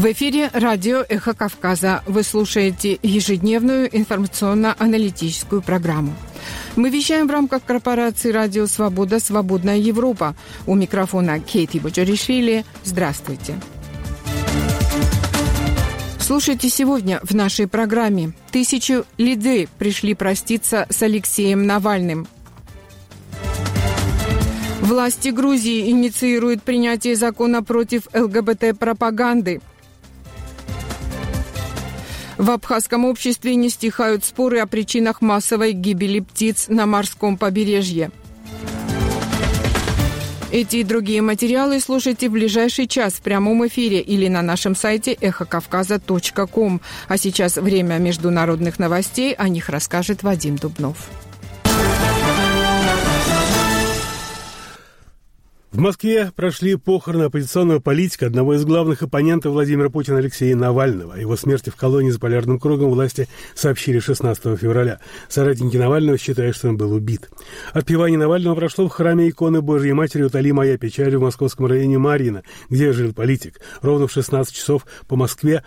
В эфире радио «Эхо Кавказа». Вы слушаете ежедневную информационно-аналитическую программу. Мы вещаем в рамках корпорации «Радио Свобода. Свободная Европа». У микрофона Кейти Бочаришвили. Здравствуйте. Слушайте сегодня в нашей программе. Тысячу людей пришли проститься с Алексеем Навальным. Власти Грузии инициируют принятие закона против ЛГБТ-пропаганды. В абхазском обществе не стихают споры о причинах массовой гибели птиц на морском побережье. Эти и другие материалы слушайте в ближайший час в прямом эфире или на нашем сайте эхокавказа.ком. А сейчас время международных новостей. О них расскажет Вадим Дубнов. В Москве прошли похороны оппозиционного политика, одного из главных оппонентов Владимира Путина Алексея Навального. О его смерти в колонии за полярным кругом власти сообщили 16 февраля. Соратники Навального считают, что он был убит. Отпевание Навального прошло в храме иконы Божьей Матери «Утоли моя печаль» в московском районе Марьино, где жил политик. Ровно в 16 часов по Москве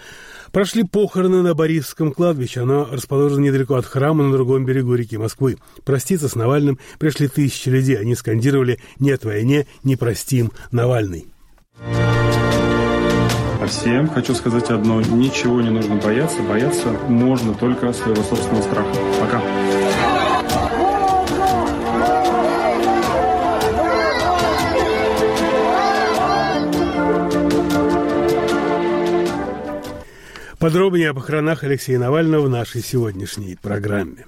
прошли похороны на Борисовском кладбище. Оно расположено недалеко от храма на другом берегу реки Москвы. Проститься с Навальным пришли тысячи людей. Они скандировали «Нет войне, не не простим Навальный. А всем хочу сказать одно. Ничего не нужно бояться. Бояться можно только своего собственного страха. Пока. Подробнее о похоронах Алексея Навального в нашей сегодняшней программе.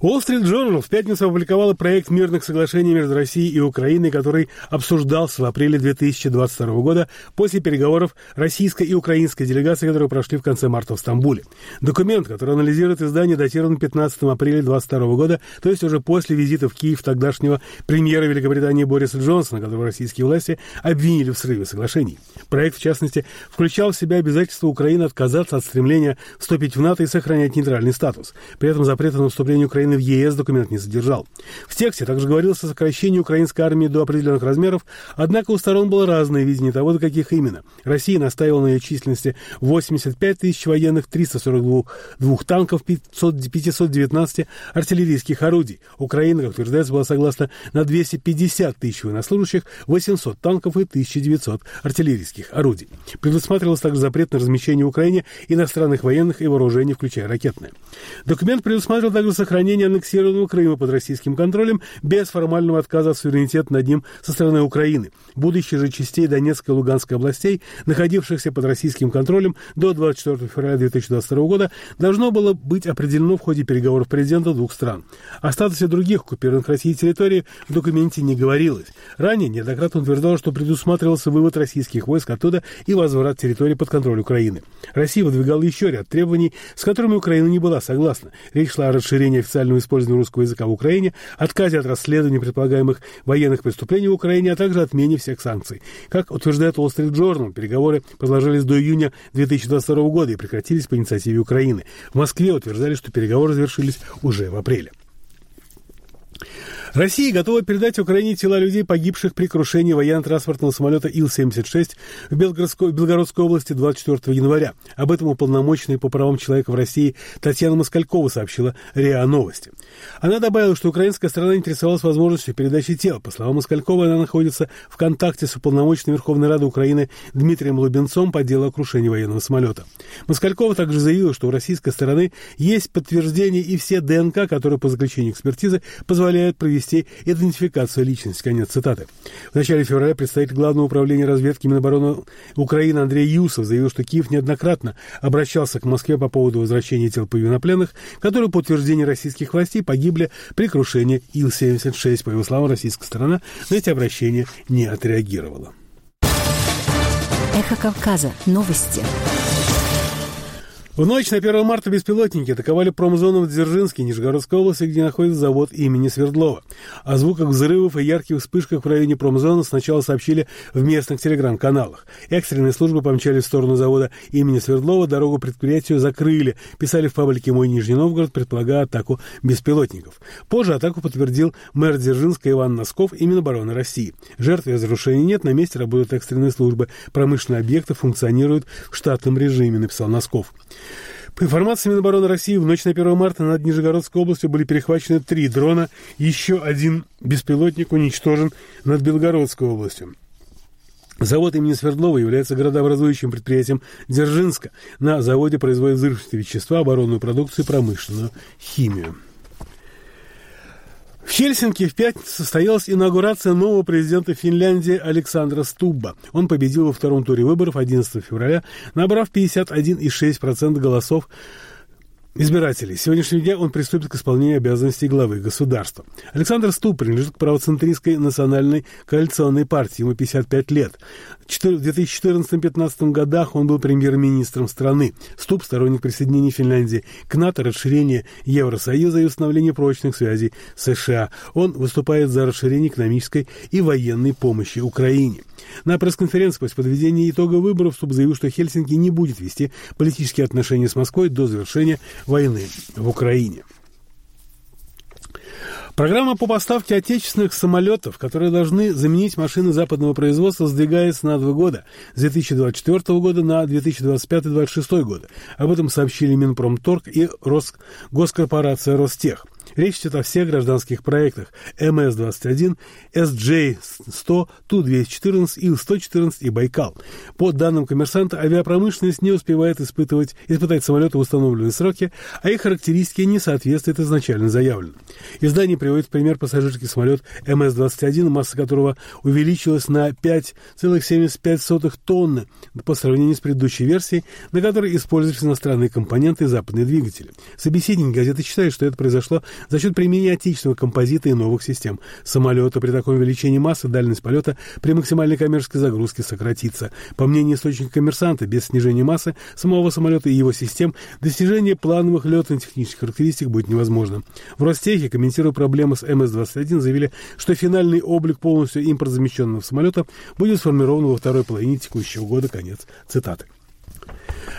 Wall Street Journal в пятницу опубликовала проект мирных соглашений между Россией и Украиной, который обсуждался в апреле 2022 года после переговоров российской и украинской делегации, которые прошли в конце марта в Стамбуле. Документ, который анализирует издание, датирован 15 апреля 2022 года, то есть уже после визита в Киев тогдашнего премьера Великобритании Бориса Джонсона, которого российские власти обвинили в срыве соглашений. Проект, в частности, включал в себя обязательство Украины отказаться от стремления вступить в НАТО и сохранять нейтральный статус. При этом запрета на вступление Украины Украины в ЕС документ не содержал. В тексте также говорилось о сокращении украинской армии до определенных размеров, однако у сторон было разное видение того, до каких именно. Россия настаивала на ее численности 85 тысяч военных, 342 двух танков, 500, 519 артиллерийских орудий. Украина, как утверждается, была согласна на 250 тысяч военнослужащих, 800 танков и 1900 артиллерийских орудий. Предусматривалось также запрет на размещение в Украине иностранных военных и вооружений, включая ракетные. Документ предусматривал также сохранение сохранения аннексированного Крыма под российским контролем без формального отказа от суверенитета над ним со стороны Украины. Будущее же частей Донецкой и Луганской областей, находившихся под российским контролем до 24 февраля 2022 года, должно было быть определено в ходе переговоров президента двух стран. О статусе других оккупированных Россией территорий в документе не говорилось. Ранее неоднократно утверждал, что предусматривался вывод российских войск оттуда и возврат территории под контроль Украины. Россия выдвигала еще ряд требований, с которыми Украина не была согласна. Речь шла о расширении официального официального использования русского языка в Украине, отказе от расследования предполагаемых военных преступлений в Украине, а также отмене всех санкций. Как утверждает Wall Street Journal, переговоры продолжались до июня 2022 года и прекратились по инициативе Украины. В Москве утверждали, что переговоры завершились уже в апреле. Россия готова передать Украине тела людей, погибших при крушении военно-транспортного самолета Ил-76 в Белгородской, области 24 января. Об этом уполномоченная по правам человека в России Татьяна Москалькова сообщила РИА Новости. Она добавила, что украинская сторона интересовалась возможностью передачи тел. По словам Москалькова, она находится в контакте с уполномоченным Верховной Рады Украины Дмитрием Лубенцом по делу о крушении военного самолета. Москалькова также заявила, что у российской стороны есть подтверждение и все ДНК, которые по заключению экспертизы позволяют провести провести идентификацию личности. Конец цитаты. В начале февраля представитель Главного управления разведки Минобороны Украины Андрей Юсов заявил, что Киев неоднократно обращался к Москве по поводу возвращения тел военнопленных, которые, по утверждению российских властей, погибли при крушении Ил-76. По его словам, российская сторона на эти обращения не отреагировала. Эхо Кавказа. Новости. В ночь на 1 марта беспилотники атаковали промзону в Дзержинске, Нижегородской области, где находится завод имени Свердлова. О звуках взрывов и ярких вспышках в районе промзоны сначала сообщили в местных телеграм-каналах. Экстренные службы помчались в сторону завода имени Свердлова, дорогу предприятию закрыли. Писали в паблике «Мой Нижний Новгород», предполагая атаку беспилотников. Позже атаку подтвердил мэр Дзержинска Иван Носков и Минобороны России. Жертв и разрушений нет, на месте работают экстренные службы. Промышленные объекты функционируют в штатном режиме, написал Носков. По информации Минобороны России, в ночь на 1 марта над Нижегородской областью были перехвачены три дрона, еще один беспилотник уничтожен над Белгородской областью. Завод имени Свердлова является городообразующим предприятием Дзержинска. На заводе производят взрывчатые вещества, оборонную продукцию и промышленную химию. В Хельсинки в пятницу состоялась инаугурация нового президента Финляндии Александра Стубба. Он победил во втором туре выборов 11 февраля, набрав 51,6% голосов избирателей. С сегодняшнего дня он приступит к исполнению обязанностей главы государства. Александр Ступ принадлежит к правоцентристской национальной коалиционной партии. Ему 55 лет. В 2014-2015 годах он был премьер-министром страны. Ступ – сторонник присоединения Финляндии к НАТО, расширения Евросоюза и установления прочных связей с США. Он выступает за расширение экономической и военной помощи Украине. На пресс-конференции после подведения итога выборов Ступ заявил, что Хельсинки не будет вести политические отношения с Москвой до завершения войны в Украине. Программа по поставке отечественных самолетов, которые должны заменить машины западного производства, сдвигается на два года, с 2024 года на 2025-2026 годы. Об этом сообщили Минпромторг и Росгоскорпорация Ростех – Речь идет о всех гражданских проектах МС-21, SJ-100, Ту-214, Ил-114 и Байкал. По данным коммерсанта, авиапромышленность не успевает испытывать, испытать самолеты в установленные сроки, а их характеристики не соответствуют изначально заявленным. Издание приводит в пример пассажирский самолет МС-21, масса которого увеличилась на 5,75 тонны по сравнению с предыдущей версией, на которой использовались иностранные компоненты и западные двигатели. Собеседник газеты считает, что это произошло за счет применения отечественного композита и новых систем самолета при таком увеличении массы дальность полета при максимальной коммерческой загрузке сократится. По мнению источника коммерсанта, без снижения массы самого самолета и его систем достижение плановых летно-технических характеристик будет невозможно. В Ростехе, комментируя проблемы с МС-21, заявили, что финальный облик полностью импортозамещенного самолета будет сформирован во второй половине текущего года. Конец цитаты.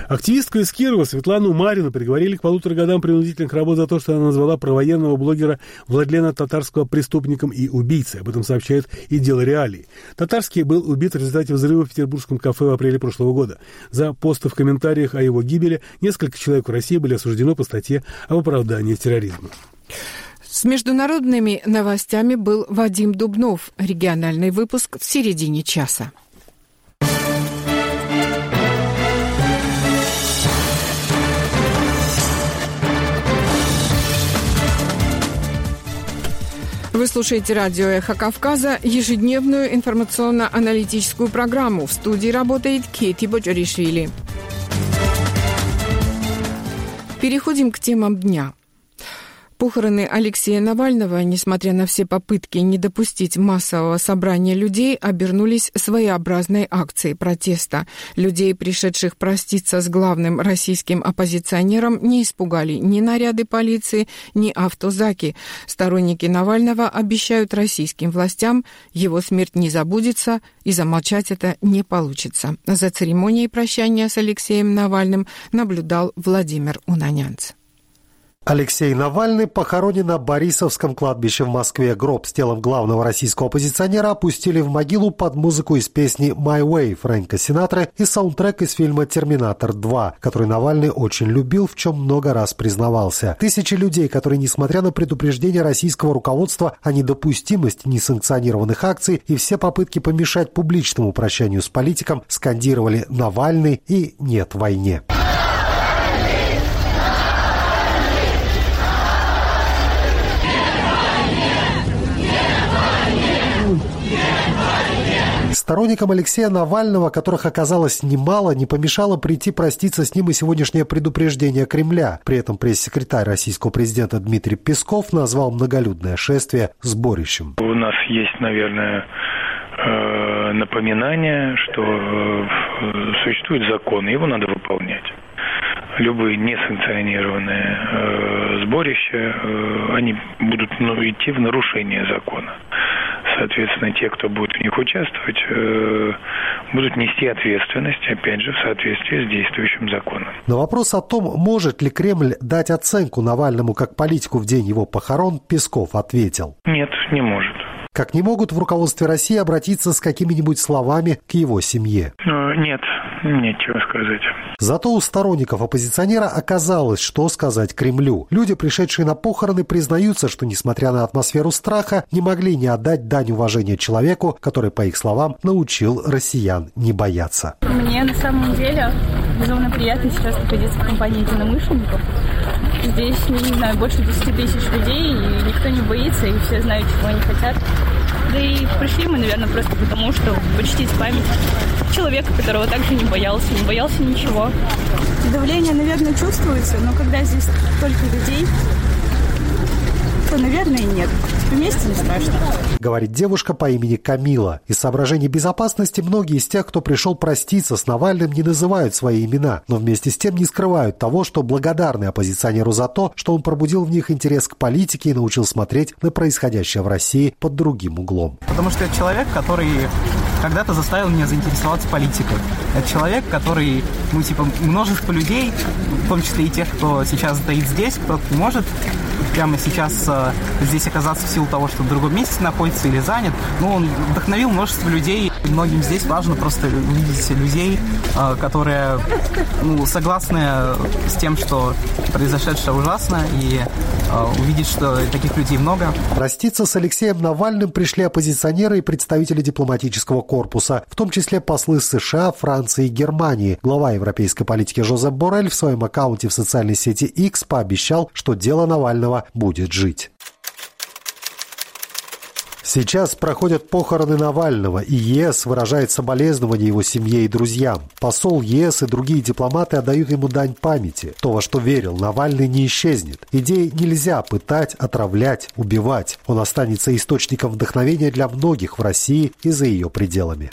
Активистку из Кирова Светлану Марину приговорили к полутора годам принудительных работ за то, что она назвала провоенного блогера Владлена Татарского преступником и убийцей. Об этом сообщает и дело реалии. Татарский был убит в результате взрыва в петербургском кафе в апреле прошлого года. За посты в комментариях о его гибели несколько человек в России были осуждены по статье об оправдании терроризма. С международными новостями был Вадим Дубнов. Региональный выпуск в середине часа. Вы слушаете радио «Эхо Кавказа», ежедневную информационно-аналитическую программу. В студии работает Кейти Боджаришвили. Переходим к темам дня – Похороны Алексея Навального, несмотря на все попытки не допустить массового собрания людей, обернулись своеобразной акцией протеста. Людей, пришедших проститься с главным российским оппозиционером, не испугали ни наряды полиции, ни автозаки. Сторонники Навального обещают российским властям, его смерть не забудется, и замолчать это не получится. За церемонией прощания с Алексеем Навальным наблюдал Владимир Унанянц. Алексей Навальный похоронен на Борисовском кладбище в Москве. Гроб с телом главного российского оппозиционера опустили в могилу под музыку из песни «My Way» Фрэнка Синатра и саундтрек из фильма «Терминатор 2», который Навальный очень любил, в чем много раз признавался. Тысячи людей, которые, несмотря на предупреждение российского руководства о недопустимости несанкционированных акций и все попытки помешать публичному прощанию с политиком, скандировали «Навальный» и «Нет войне». Сторонникам Алексея Навального, которых оказалось немало, не помешало прийти проститься с ним и сегодняшнее предупреждение Кремля. При этом пресс-секретарь российского президента Дмитрий Песков назвал многолюдное шествие сборищем. У нас есть, наверное, э, напоминание, что э, существует закон, его надо выполнять. Любые несанкционированные э, сборища, э, они будут ну, идти в нарушение закона. Соответственно, те, кто будет в них участвовать, э, будут нести ответственность, опять же, в соответствии с действующим законом. На вопрос о том, может ли Кремль дать оценку Навальному как политику в день его похорон, Песков ответил. Нет, не может. Как не могут в руководстве России обратиться с какими-нибудь словами к его семье? Э, нет, нечего сказать. Зато у сторонников оппозиционера оказалось, что сказать Кремлю. Люди, пришедшие на похороны, признаются, что, несмотря на атмосферу страха, не могли не отдать дань уважения человеку, который, по их словам, научил россиян не бояться. Мне на самом деле безумно приятно сейчас находиться в компании единомышленников. Здесь, не знаю, больше 10 тысяч людей, и никто не боится, и все знают, чего они хотят. Да и пришли мы, наверное, просто потому, что почтить память человека, которого также не боялся, не боялся ничего. Давление, наверное, чувствуется, но когда здесь столько людей, то, наверное, нет. Вместе не страшно. Говорит девушка по имени Камила. Из соображений безопасности многие из тех, кто пришел проститься с Навальным, не называют свои имена, но вместе с тем не скрывают того, что благодарны оппозиционеру за то, что он пробудил в них интерес к политике и научил смотреть на происходящее в России под другим углом. Потому что это человек, который когда-то заставил меня заинтересоваться политикой. Это человек, который, ну, типа, множество людей, в том числе и тех, кто сейчас стоит здесь, кто может прямо сейчас э, здесь оказаться в силу того, что в другом месте находится или занят. Но он вдохновил множество людей. Многим здесь важно просто увидеть людей, э, которые ну, согласны с тем, что произошедшее ужасно, и э, увидеть, что таких людей много. Проститься с Алексеем Навальным пришли оппозиционеры и представители дипломатического корпуса, в том числе послы США, Франции и Германии. Глава европейской политики Жозеп Борель в своем аккаунте в социальной сети X пообещал, что дело Навального будет жить. Сейчас проходят похороны Навального, и ЕС выражает соболезнования его семье и друзьям. Посол ЕС и другие дипломаты отдают ему дань памяти. То, во что верил, Навальный не исчезнет. Идеи нельзя пытать, отравлять, убивать. Он останется источником вдохновения для многих в России и за ее пределами.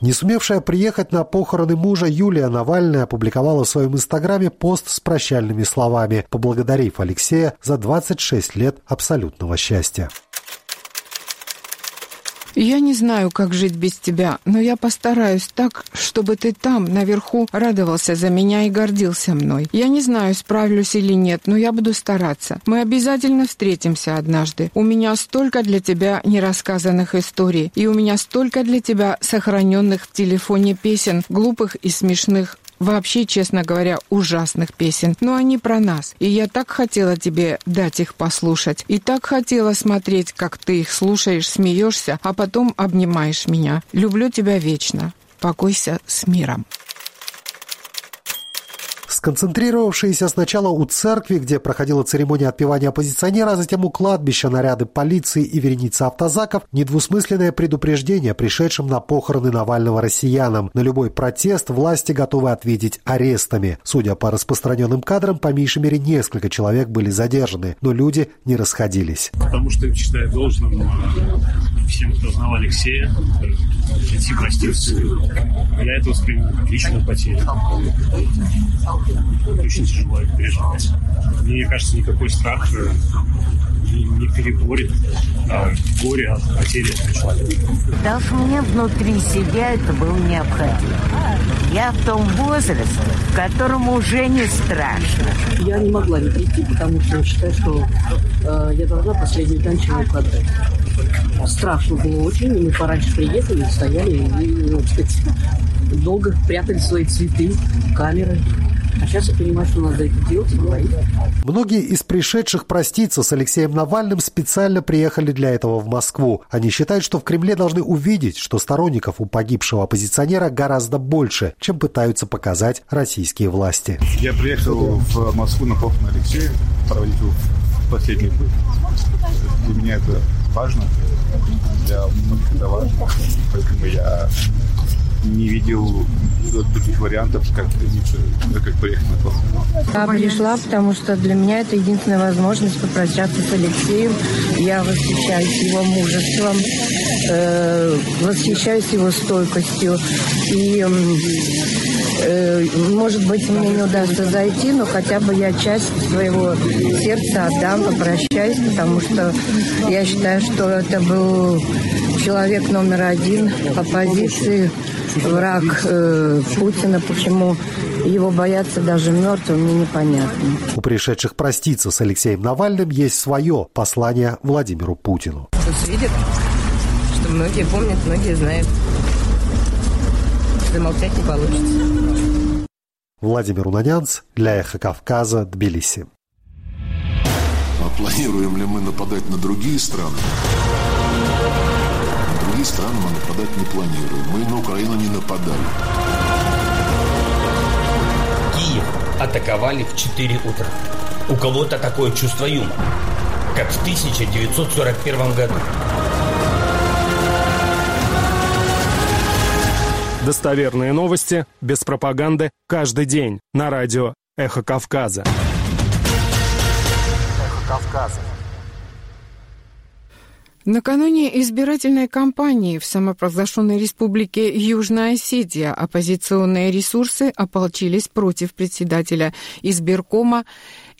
Не сумевшая приехать на похороны мужа Юлия Навальная опубликовала в своем инстаграме пост с прощальными словами, поблагодарив Алексея за 26 лет абсолютного счастья. Я не знаю, как жить без тебя, но я постараюсь так, чтобы ты там, наверху, радовался за меня и гордился мной. Я не знаю, справлюсь или нет, но я буду стараться. Мы обязательно встретимся однажды. У меня столько для тебя нерассказанных историй, и у меня столько для тебя сохраненных в телефоне песен, глупых и смешных, вообще, честно говоря, ужасных песен. Но они про нас. И я так хотела тебе дать их послушать. И так хотела смотреть, как ты их слушаешь, смеешься, а потом обнимаешь меня. Люблю тебя вечно. Покойся с миром. Сконцентрировавшиеся сначала у церкви, где проходила церемония отпевания оппозиционера, а затем у кладбища наряды полиции и вереница автозаков, недвусмысленное предупреждение пришедшим на похороны Навального россиянам. На любой протест власти готовы ответить арестами. Судя по распространенным кадрам, по меньшей мере несколько человек были задержаны, но люди не расходились. Потому что считаю должным э, всем, кто знал Алексея, прийти проститься. Я это воспринял как личную потерю очень тяжело их переживать. Мне кажется, никакой страх э, не, переборет а, горе от потери этого человека. Даже мне внутри себя это было необходимо. Я в том возрасте, в котором уже не страшно. Я не могла не прийти, потому что считаю, что э, я должна последнюю дань человеку отдать. Страшно было очень, и мы пораньше приехали, стояли и, ну, сказать, долго прятали свои цветы, камеры. А сейчас я понимаю, что надо это делать и говорить. Многие из пришедших проститься с Алексеем Навальным специально приехали для этого в Москву. Они считают, что в Кремле должны увидеть, что сторонников у погибшего оппозиционера гораздо больше, чем пытаются показать российские власти. Я приехал в Москву на похороны Алексея, проводить его в последний путь. Для меня это важно, для многих это важно. Поэтому я не видел других вариантов, как, как приехать на плохо. Я пришла, потому что для меня это единственная возможность попрощаться с Алексеем. Я восхищаюсь его мужеством, э, восхищаюсь его стойкостью. И, э, может быть, мне не удастся зайти, но хотя бы я часть своего сердца отдам, попрощаюсь, потому что я считаю, что это был человек номер один оппозиции, враг э, Путина. Почему его боятся даже мертвым, мне непонятно. У пришедших проститься с Алексеем Навальным есть свое послание Владимиру Путину. Пусть видят, что многие помнят, многие знают. Замолчать не получится. Владимир Унанянц для «Эхо Кавказа», Тбилиси. А планируем ли мы нападать на другие страны? Другие страны мы нападать не планируем. Мы на Украину не нападали. Киев атаковали в 4 утра. У кого-то такое чувство юмора, как в 1941 году. Достоверные новости, без пропаганды, каждый день на радио «Эхо Кавказа». «Эхо Кавказа». Накануне избирательной кампании в самопровозглашенной республике Южная Осетия оппозиционные ресурсы ополчились против председателя избиркома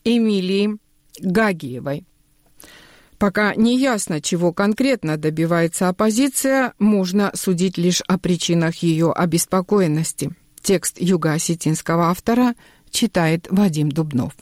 Эмилии Гагиевой. Пока не ясно, чего конкретно добивается оппозиция, можно судить лишь о причинах ее обеспокоенности. Текст юго-осетинского автора читает Вадим Дубнов.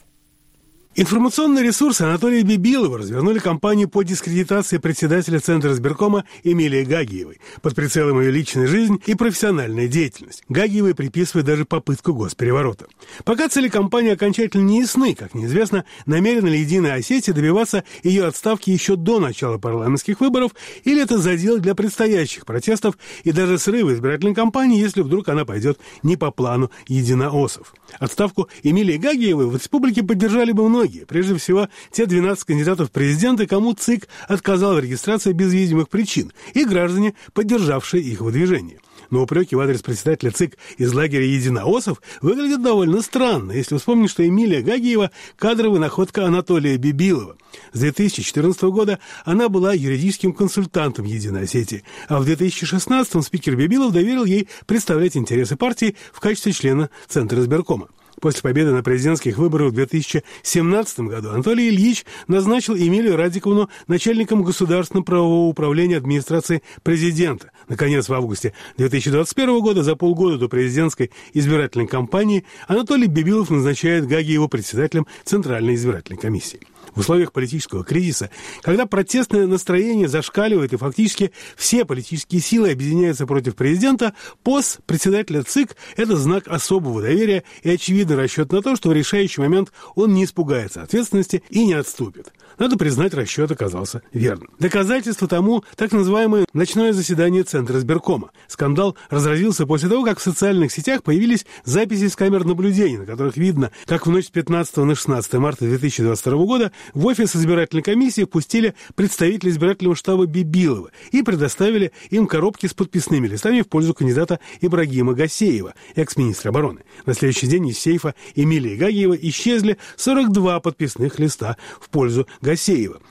Информационные ресурсы Анатолия Бибилова развернули кампанию по дискредитации председателя Центра избиркома Эмилии Гагиевой под прицелом ее личной жизни и профессиональная деятельность. Гагиевой приписывают даже попытку госпереворота. Пока цели кампании окончательно не ясны, как неизвестно, намерена ли Единая Осетия добиваться ее отставки еще до начала парламентских выборов, или это задел для предстоящих протестов и даже срыва избирательной кампании, если вдруг она пойдет не по плану единоосов. Отставку Эмилии Гагиевой в республике поддержали бы многие прежде всего те 12 кандидатов в президенты, кому ЦИК отказал в регистрации без видимых причин, и граждане, поддержавшие их выдвижение. Но упреки в адрес председателя ЦИК из лагеря единоосов выглядят довольно странно, если вспомнить, что Эмилия Гагиева – кадровая находка Анатолия Бибилова. С 2014 года она была юридическим консультантом Единой Осетии, а в 2016 спикер Бибилов доверил ей представлять интересы партии в качестве члена Центра избиркома. После победы на президентских выборах в 2017 году Анатолий Ильич назначил Эмилию Радиковну начальником государственного правового управления администрации президента. Наконец, в августе 2021 года, за полгода до президентской избирательной кампании, Анатолий Бибилов назначает Гаги его председателем Центральной избирательной комиссии в условиях политического кризиса, когда протестное настроение зашкаливает и фактически все политические силы объединяются против президента, пост председателя ЦИК – это знак особого доверия и очевидный расчет на то, что в решающий момент он не испугается ответственности и не отступит. Надо признать, расчет оказался верным. Доказательство тому так называемое ночное заседание Центра избиркома. Скандал разразился после того, как в социальных сетях появились записи с камер наблюдения, на которых видно, как в ночь с 15 на 16 марта 2022 года в офис избирательной комиссии пустили представителей избирательного штаба Бибилова и предоставили им коробки с подписными листами в пользу кандидата Ибрагима Гасеева, экс-министра обороны. На следующий день из сейфа Эмилии Гагиева исчезли 42 подписных листа в пользу Гасеева,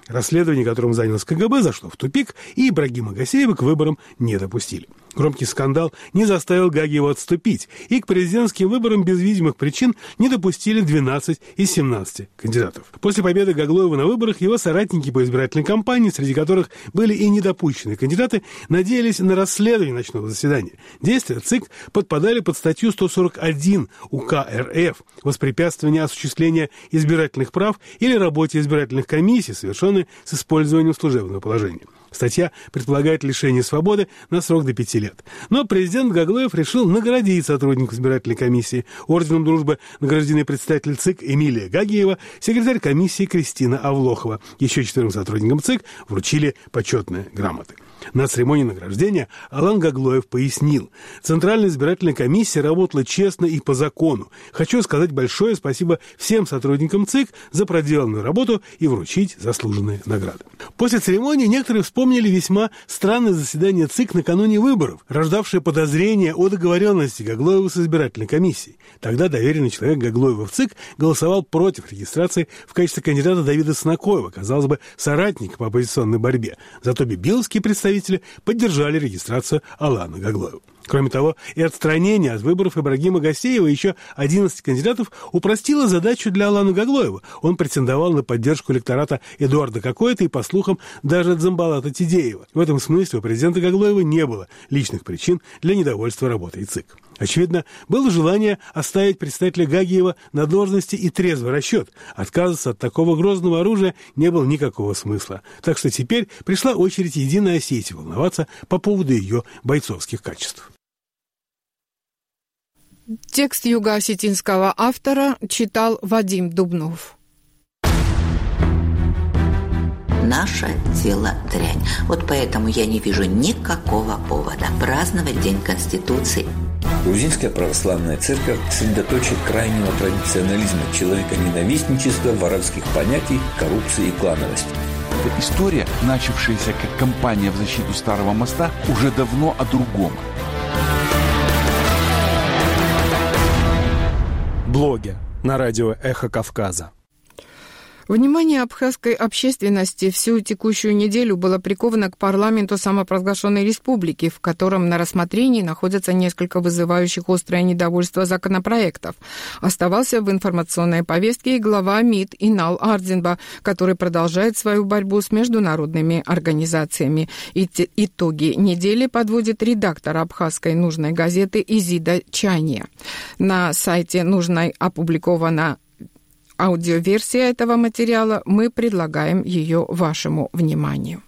расследование которым занялось КГБ, зашло в тупик, и Ибрагима Гасеева к выборам не допустили. Громкий скандал не заставил Гагиева отступить, и к президентским выборам без видимых причин не допустили 12 из 17 кандидатов. После победы Гаглоева на выборах его соратники по избирательной кампании, среди которых были и недопущенные кандидаты, надеялись на расследование ночного заседания. Действия ЦИК подпадали под статью 141 УК РФ «Воспрепятствование осуществления избирательных прав или работе избирательных комиссий, совершенной с использованием служебного положения». Статья предполагает лишение свободы на срок до пяти лет. Но президент Гаглоев решил наградить сотрудников избирательной комиссии. Орденом дружбы награждены представитель ЦИК Эмилия Гагиева, секретарь комиссии Кристина Авлохова. Еще четырем сотрудникам ЦИК вручили почетные грамоты. На церемонии награждения Алан Гаглоев пояснил, Центральная избирательная комиссия работала честно и по закону. Хочу сказать большое спасибо всем сотрудникам ЦИК за проделанную работу и вручить заслуженные награды. После церемонии некоторые вспомнили весьма странное заседание ЦИК накануне выборов, рождавшее подозрение о договоренности Гаглоева с избирательной комиссией. Тогда доверенный человек Гаглоева в ЦИК голосовал против регистрации в качестве кандидата Давида Снакоева, казалось бы, соратника по оппозиционной борьбе. Зато бибиловские представители поддержали регистрацию Алана Гаглоева. Кроме того, и отстранение от выборов Ибрагима Гасеева и еще 11 кандидатов упростило задачу для Алана Гаглоева. Он претендовал на поддержку электората Эдуарда Кокоэта и, по слухам, даже Дзамбалата Тидеева. В этом смысле у президента Гаглоева не было личных причин для недовольства работой ЦИК. Очевидно, было желание оставить представителя Гагиева на должности и трезвый расчет. Отказываться от такого грозного оружия не было никакого смысла. Так что теперь пришла очередь Единой Осетии волноваться по поводу ее бойцовских качеств. Текст юго-осетинского автора читал Вадим Дубнов. Наше дело дрянь. Вот поэтому я не вижу никакого повода праздновать День Конституции. Грузинская православная церковь – средоточие крайнего традиционализма, человеконенавистничества, воровских понятий, коррупции и клановости. Эта история, начавшаяся как кампания в защиту Старого моста, уже давно о другом – блоге на радио «Эхо Кавказа». Внимание абхазской общественности всю текущую неделю было приковано к парламенту самопровозглашенной республики, в котором на рассмотрении находятся несколько вызывающих острое недовольство законопроектов. Оставался в информационной повестке и глава МИД Инал Ардзинба, который продолжает свою борьбу с международными организациями. И итоги недели подводит редактор абхазской нужной газеты Изида Чания. На сайте нужной опубликовано аудиоверсия этого материала, мы предлагаем ее вашему вниманию.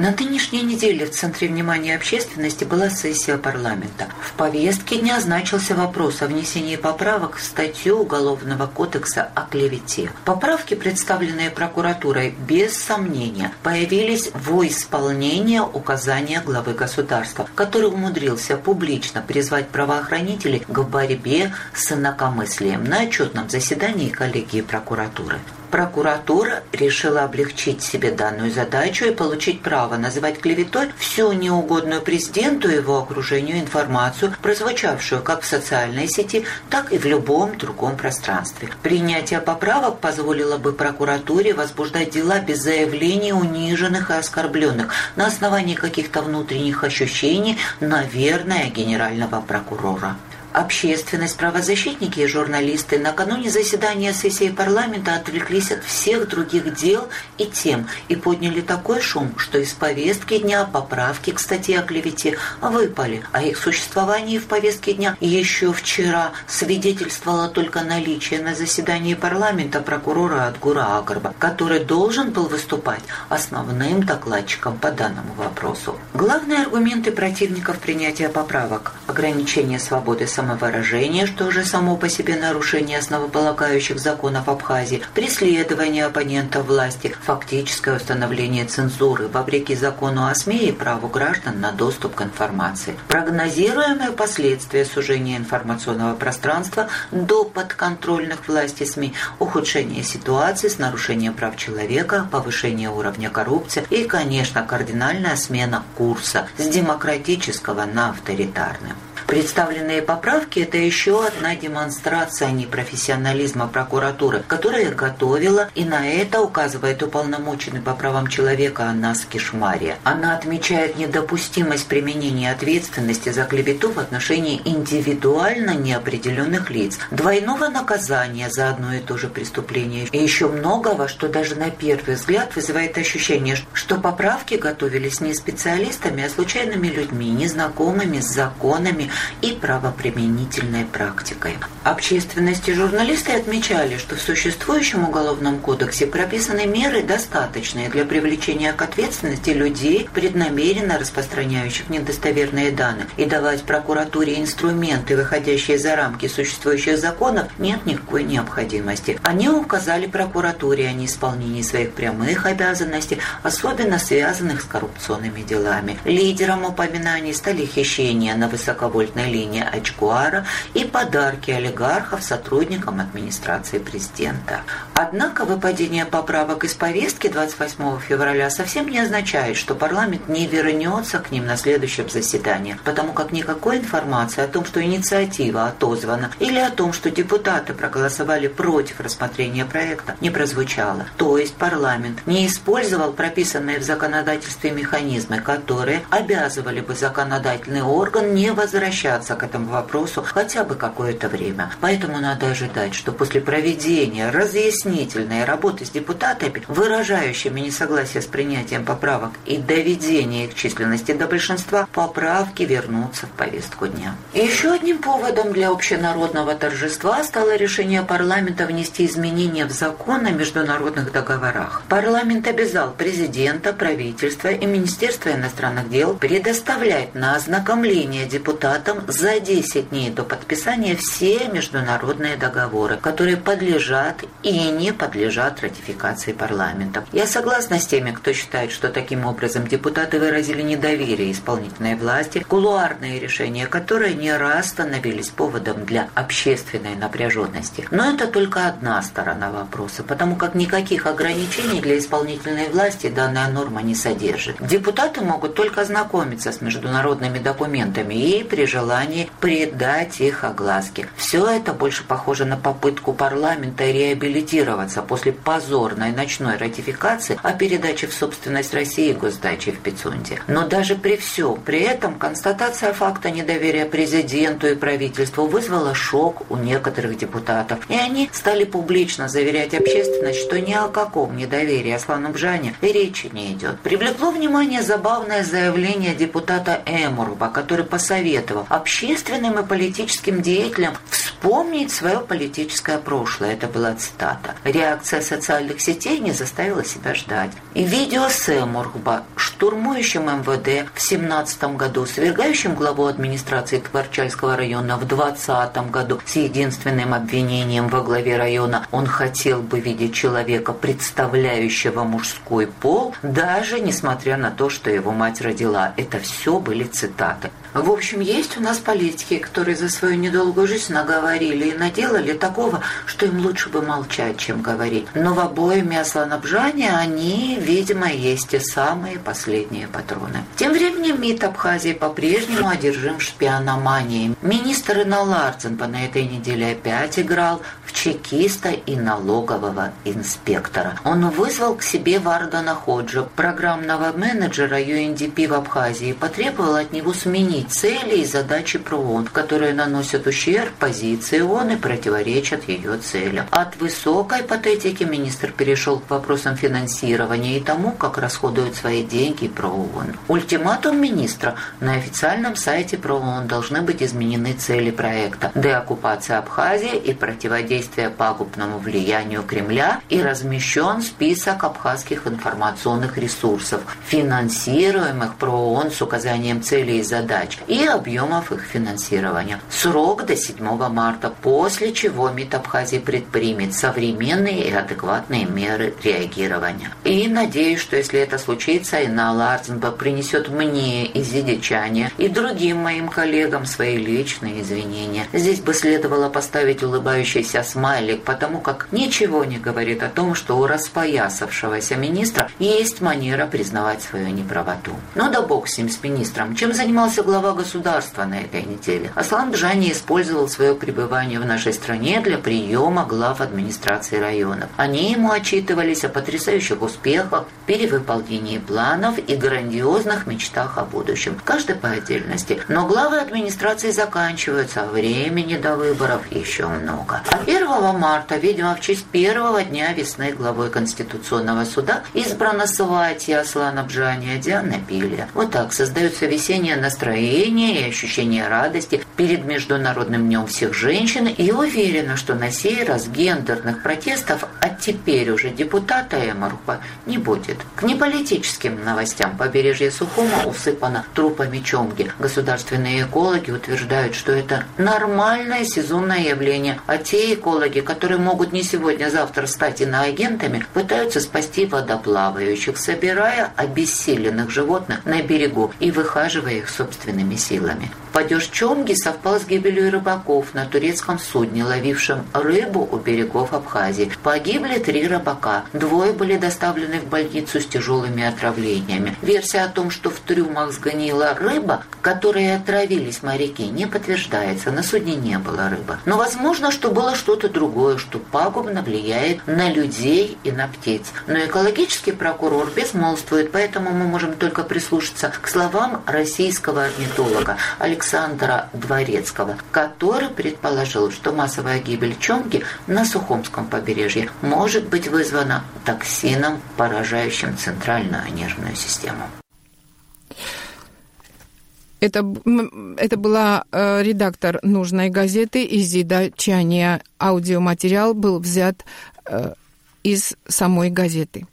На нынешней неделе в центре внимания общественности была сессия парламента. В повестке дня значился вопрос о внесении поправок в статью Уголовного кодекса о клевете. Поправки, представленные прокуратурой, без сомнения, появились во исполнение указания главы государства, который умудрился публично призвать правоохранителей к борьбе с инакомыслием на отчетном заседании коллегии прокуратуры. Прокуратура решила облегчить себе данную задачу и получить право называть клеветой всю неугодную президенту и его окружению информацию, прозвучавшую как в социальной сети, так и в любом другом пространстве. Принятие поправок позволило бы прокуратуре возбуждать дела без заявлений униженных и оскорбленных на основании каких-то внутренних ощущений, наверное, генерального прокурора. Общественность, правозащитники и журналисты накануне заседания сессии парламента отвлеклись от всех других дел и тем и подняли такой шум, что из повестки дня поправки к статье о клевете выпали, а их существование в повестке дня еще вчера свидетельствовало только наличие на заседании парламента прокурора Адгура Агарба, который должен был выступать основным докладчиком по данному вопросу. Главные аргументы противников принятия поправок – ограничение свободы самовыражения, что уже само по себе нарушение основополагающих законов Абхазии, преследование оппонентов власти, фактическое установление цензуры вопреки закону о СМИ и праву граждан на доступ к информации. Прогнозируемые последствия сужения информационного пространства до подконтрольных власти СМИ, ухудшение ситуации с нарушением прав человека, повышение уровня коррупции и, конечно, кардинальная смена курса с демократического на авторитарный. Представленные поправки – это еще одна демонстрация непрофессионализма прокуратуры, которая готовила, и на это указывает уполномоченный по правам человека Анас Кишмария. Она отмечает недопустимость применения ответственности за клевету в отношении индивидуально неопределенных лиц, двойного наказания за одно и то же преступление и еще многого, что даже на первый взгляд вызывает ощущение, что поправки готовились не специалистами, а случайными людьми, незнакомыми с законами и правоприменительной практикой. Общественность и журналисты отмечали, что в существующем Уголовном кодексе прописаны меры, достаточные для привлечения к ответственности людей, преднамеренно распространяющих недостоверные данные, и давать прокуратуре инструменты, выходящие за рамки существующих законов, нет никакой необходимости. Они указали прокуратуре о неисполнении своих прямых обязанностей, особенно связанных с коррупционными делами. Лидером упоминаний стали хищения на высоковольтных транспортной линии Ачкуара и подарки олигархов сотрудникам администрации президента. Однако выпадение поправок из повестки 28 февраля совсем не означает, что парламент не вернется к ним на следующем заседании, потому как никакой информации о том, что инициатива отозвана, или о том, что депутаты проголосовали против рассмотрения проекта, не прозвучало. То есть парламент не использовал прописанные в законодательстве механизмы, которые обязывали бы законодательный орган не возвращаться к этому вопросу хотя бы какое-то время. Поэтому надо ожидать, что после проведения разъяснительной работы с депутатами, выражающими несогласие с принятием поправок и доведения их численности до большинства, поправки вернутся в повестку дня. Еще одним поводом для общенародного торжества стало решение парламента внести изменения в закон о международных договорах. Парламент обязал президента, правительство и Министерство иностранных дел предоставлять на ознакомление депутатам за 10 дней до подписания все международные договоры, которые подлежат и не подлежат ратификации парламента. Я согласна с теми, кто считает, что таким образом депутаты выразили недоверие исполнительной власти, кулуарные решения, которые не раз становились поводом для общественной напряженности. Но это только одна сторона вопроса, потому как никаких ограничений для исполнительной власти данная норма не содержит. Депутаты могут только знакомиться с международными документами и при желании предать их огласке. Все это больше похоже на попытку парламента реабилитироваться после позорной ночной ратификации о передаче в собственность России госдачи в Пицунде. Но даже при всем при этом констатация факта недоверия президенту и правительству вызвала шок у некоторых депутатов. И они стали публично заверять общественность, что ни о каком недоверии Аслану Бжане речи не идет. Привлекло внимание забавное заявление депутата Эмурба, который посоветовал общественным и политическим деятелям вспомнить свое политическое прошлое. Это была цитата. Реакция социальных сетей не заставила себя ждать. И видео с Эмурба, штурмующим МВД в 17 году, свергающим главу администрации Творчальского района в 20 году с единственным обвинением во главе района он хотел бы видеть человека, представляющего мужской пол, даже несмотря на то, что его мать родила. Это все были цитаты. В общем, есть у нас политики, которые за свою недолгую жизнь наговорили и наделали такого, что им лучше бы молчать, чем говорить. Но в обоими Асланабжане они, видимо, есть те самые последние патроны. Тем временем МИД Абхазии по-прежнему одержим шпиономанией. Министр Иналарцен по на этой неделе опять играл чекиста и налогового инспектора. Он вызвал к себе Вардана Ходжа, программного менеджера UNDP в Абхазии, потребовал от него сменить цели и задачи ПРООН, которые наносят ущерб позиции ООН и противоречат ее целям. От высокой патетики министр перешел к вопросам финансирования и тому, как расходуют свои деньги ПРООН. Ультиматум министра на официальном сайте ПРООН должны быть изменены цели проекта деоккупация Абхазии и противодействие противодействия пагубному влиянию Кремля и размещен список абхазских информационных ресурсов, финансируемых ПРООН с указанием целей и задач и объемов их финансирования. Срок до 7 марта, после чего МИД Абхазии предпримет современные и адекватные меры реагирования. И надеюсь, что если это случится, Инна Арценба принесет мне из Зидичане и другим моим коллегам свои личные извинения. Здесь бы следовало поставить улыбающийся смайлик, потому как ничего не говорит о том, что у распоясавшегося министра есть манера признавать свою неправоту. Ну да бог с ним, с министром. Чем занимался глава государства на этой неделе? Аслан Джани использовал свое пребывание в нашей стране для приема глав администрации районов. Они ему отчитывались о потрясающих успехах, перевыполнении планов и грандиозных мечтах о будущем. Каждый по отдельности. Но главы администрации заканчиваются, а времени до выборов еще много. А 1 марта, видимо, в честь первого дня весны главой Конституционного суда избрана Сватья Аслана Бжания Диана Пилия. Вот так создается весеннее настроение и ощущение радости перед Международным днем всех женщин и уверена, что на сей раз гендерных протестов от теперь уже депутата Эморупа не будет. К неполитическим новостям побережье Сухума усыпано трупами чомги. Государственные экологи утверждают, что это нормальное сезонное явление, а те экологи, которые могут не сегодня-завтра стать иноагентами, пытаются спасти водоплавающих, собирая обессиленных животных на берегу и выхаживая их собственными силами. Падеж Чомги совпал с гибелью рыбаков на турецком судне, ловившем рыбу у берегов Абхазии. Погибли три рыбака. Двое были доставлены в больницу с тяжелыми отравлениями. Версия о том, что в трюмах сгнила рыба, которой отравились моряки, не подтверждается. На судне не было рыбы. Но возможно, что было что-то другое, что пагубно влияет на людей и на птиц. Но экологический прокурор безмолвствует, поэтому мы можем только прислушаться к словам российского орнитолога Александра Дворецкого, который предположил, что массовая гибель чонги на Сухомском побережье может быть вызвана токсином, поражающим центральную нервную систему. Это, это была э, редактор нужной газеты Изида Чания. Аудиоматериал был взят э, из самой газеты.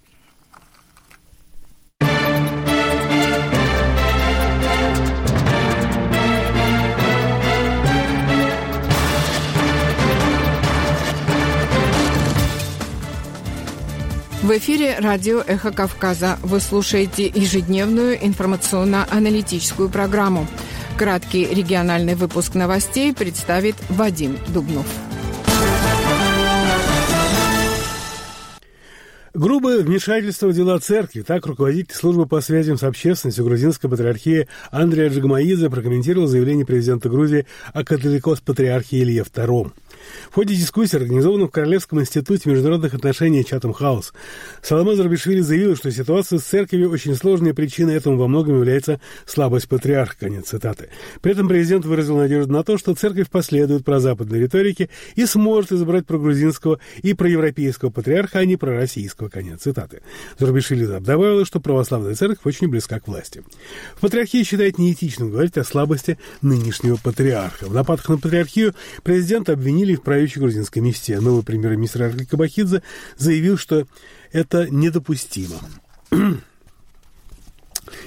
В эфире радио «Эхо Кавказа». Вы слушаете ежедневную информационно-аналитическую программу. Краткий региональный выпуск новостей представит Вадим Дубнов. Грубое вмешательство в дела церкви. Так руководитель службы по связям с общественностью грузинской патриархии Андрей Джигмаидзе прокомментировал заявление президента Грузии о католикос-патриархии Илье II. В ходе дискуссии, организованной в Королевском институте международных отношений Чатам Хаус, Саламе Зарбишвили заявил, что ситуация с церковью очень сложная, и причиной этому во многом является слабость патриарха. Конец цитаты. При этом президент выразил надежду на то, что церковь последует про западной риторике и сможет избрать прогрузинского и проевропейского патриарха, а не пророссийского. Конец цитаты. Зарбишвили добавила, что православная церковь очень близка к власти. В патриархии считает неэтичным говорить о слабости нынешнего патриарха. В нападках на патриархию президент обвинили в правящей грузинской мечте. Новый премьер-министр Арли Кабахидзе заявил, что это недопустимо.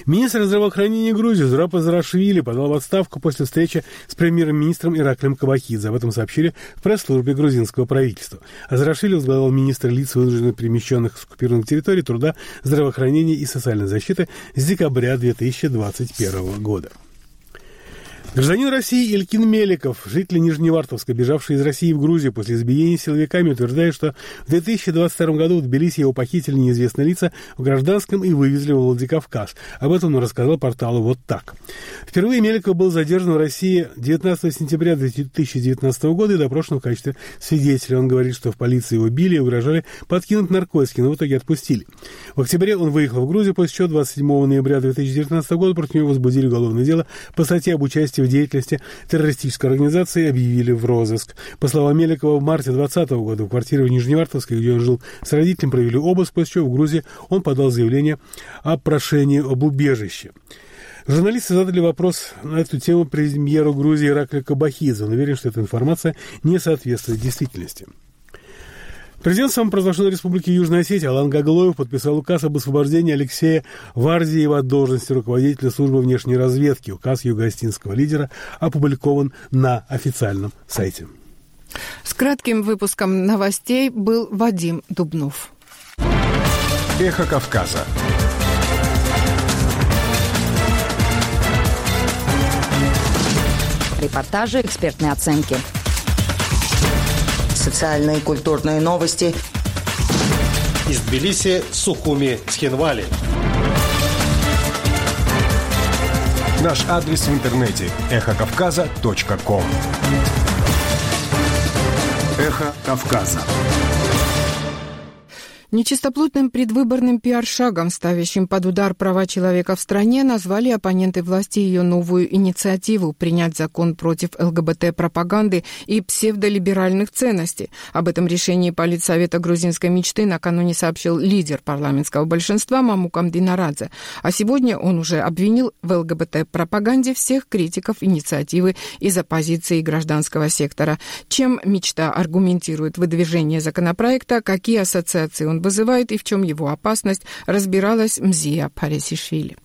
Министр здравоохранения Грузии Зурапа Зарашвили подал в отставку после встречи с премьер-министром Ираклем Кабахидзе. Об этом сообщили в пресс-службе грузинского правительства. А Зарашвили возглавлял министр лиц, вынужденно перемещенных с оккупированных территорий, труда, здравоохранения и социальной защиты с декабря 2021 года. Гражданин России Илькин Меликов, житель Нижневартовска, бежавший из России в Грузию после избиения силовиками, утверждает, что в 2022 году в Тбилиси его похитили неизвестные лица в гражданском и вывезли в Владикавказ. Об этом он рассказал порталу «Вот так». Впервые Меликов был задержан в России 19 сентября 2019 года и допрошен в качестве свидетеля. Он говорит, что в полиции его били и угрожали подкинуть наркотики, но в итоге отпустили. В октябре он выехал в Грузию, после чего 27 ноября 2019 года против него возбудили уголовное дело по статье об участии в деятельности террористической организации объявили в розыск. По словам Меликова, в марте 2020 года в квартире в Нижневартовске, где он жил с родителем, провели обыск, после чего в Грузии он подал заявление о прошении об убежище. Журналисты задали вопрос на эту тему премьеру Грузии Ираклию Кабахидзе. Он уверен, что эта информация не соответствует действительности. Президент самопровозглашенной Республики Южная Осетия Алан Гаглоев подписал указ об освобождении Алексея Варзиева от должности руководителя службы внешней разведки. Указ юго-остинского лидера опубликован на официальном сайте. С кратким выпуском новостей был Вадим Дубнов. Эхо Кавказа. Репортажи, экспертные оценки – социальные и культурные новости. Из Тбилиси, Сухуми, Схинвали. Наш адрес в интернете – эхокавказа.ком Эхо Кавказа. Нечистоплотным предвыборным пиар-шагом, ставящим под удар права человека в стране, назвали оппоненты власти ее новую инициативу принять закон против ЛГБТ-пропаганды и псевдолиберальных ценностей. Об этом решении Политсовета грузинской мечты накануне сообщил лидер парламентского большинства Мамукам Динарадзе. А сегодня он уже обвинил в ЛГБТ-пропаганде всех критиков инициативы из оппозиции и гражданского сектора. Чем мечта аргументирует выдвижение законопроекта, какие ассоциации он вызывает и в чем его опасность, разбиралась Мзия Парисишвили.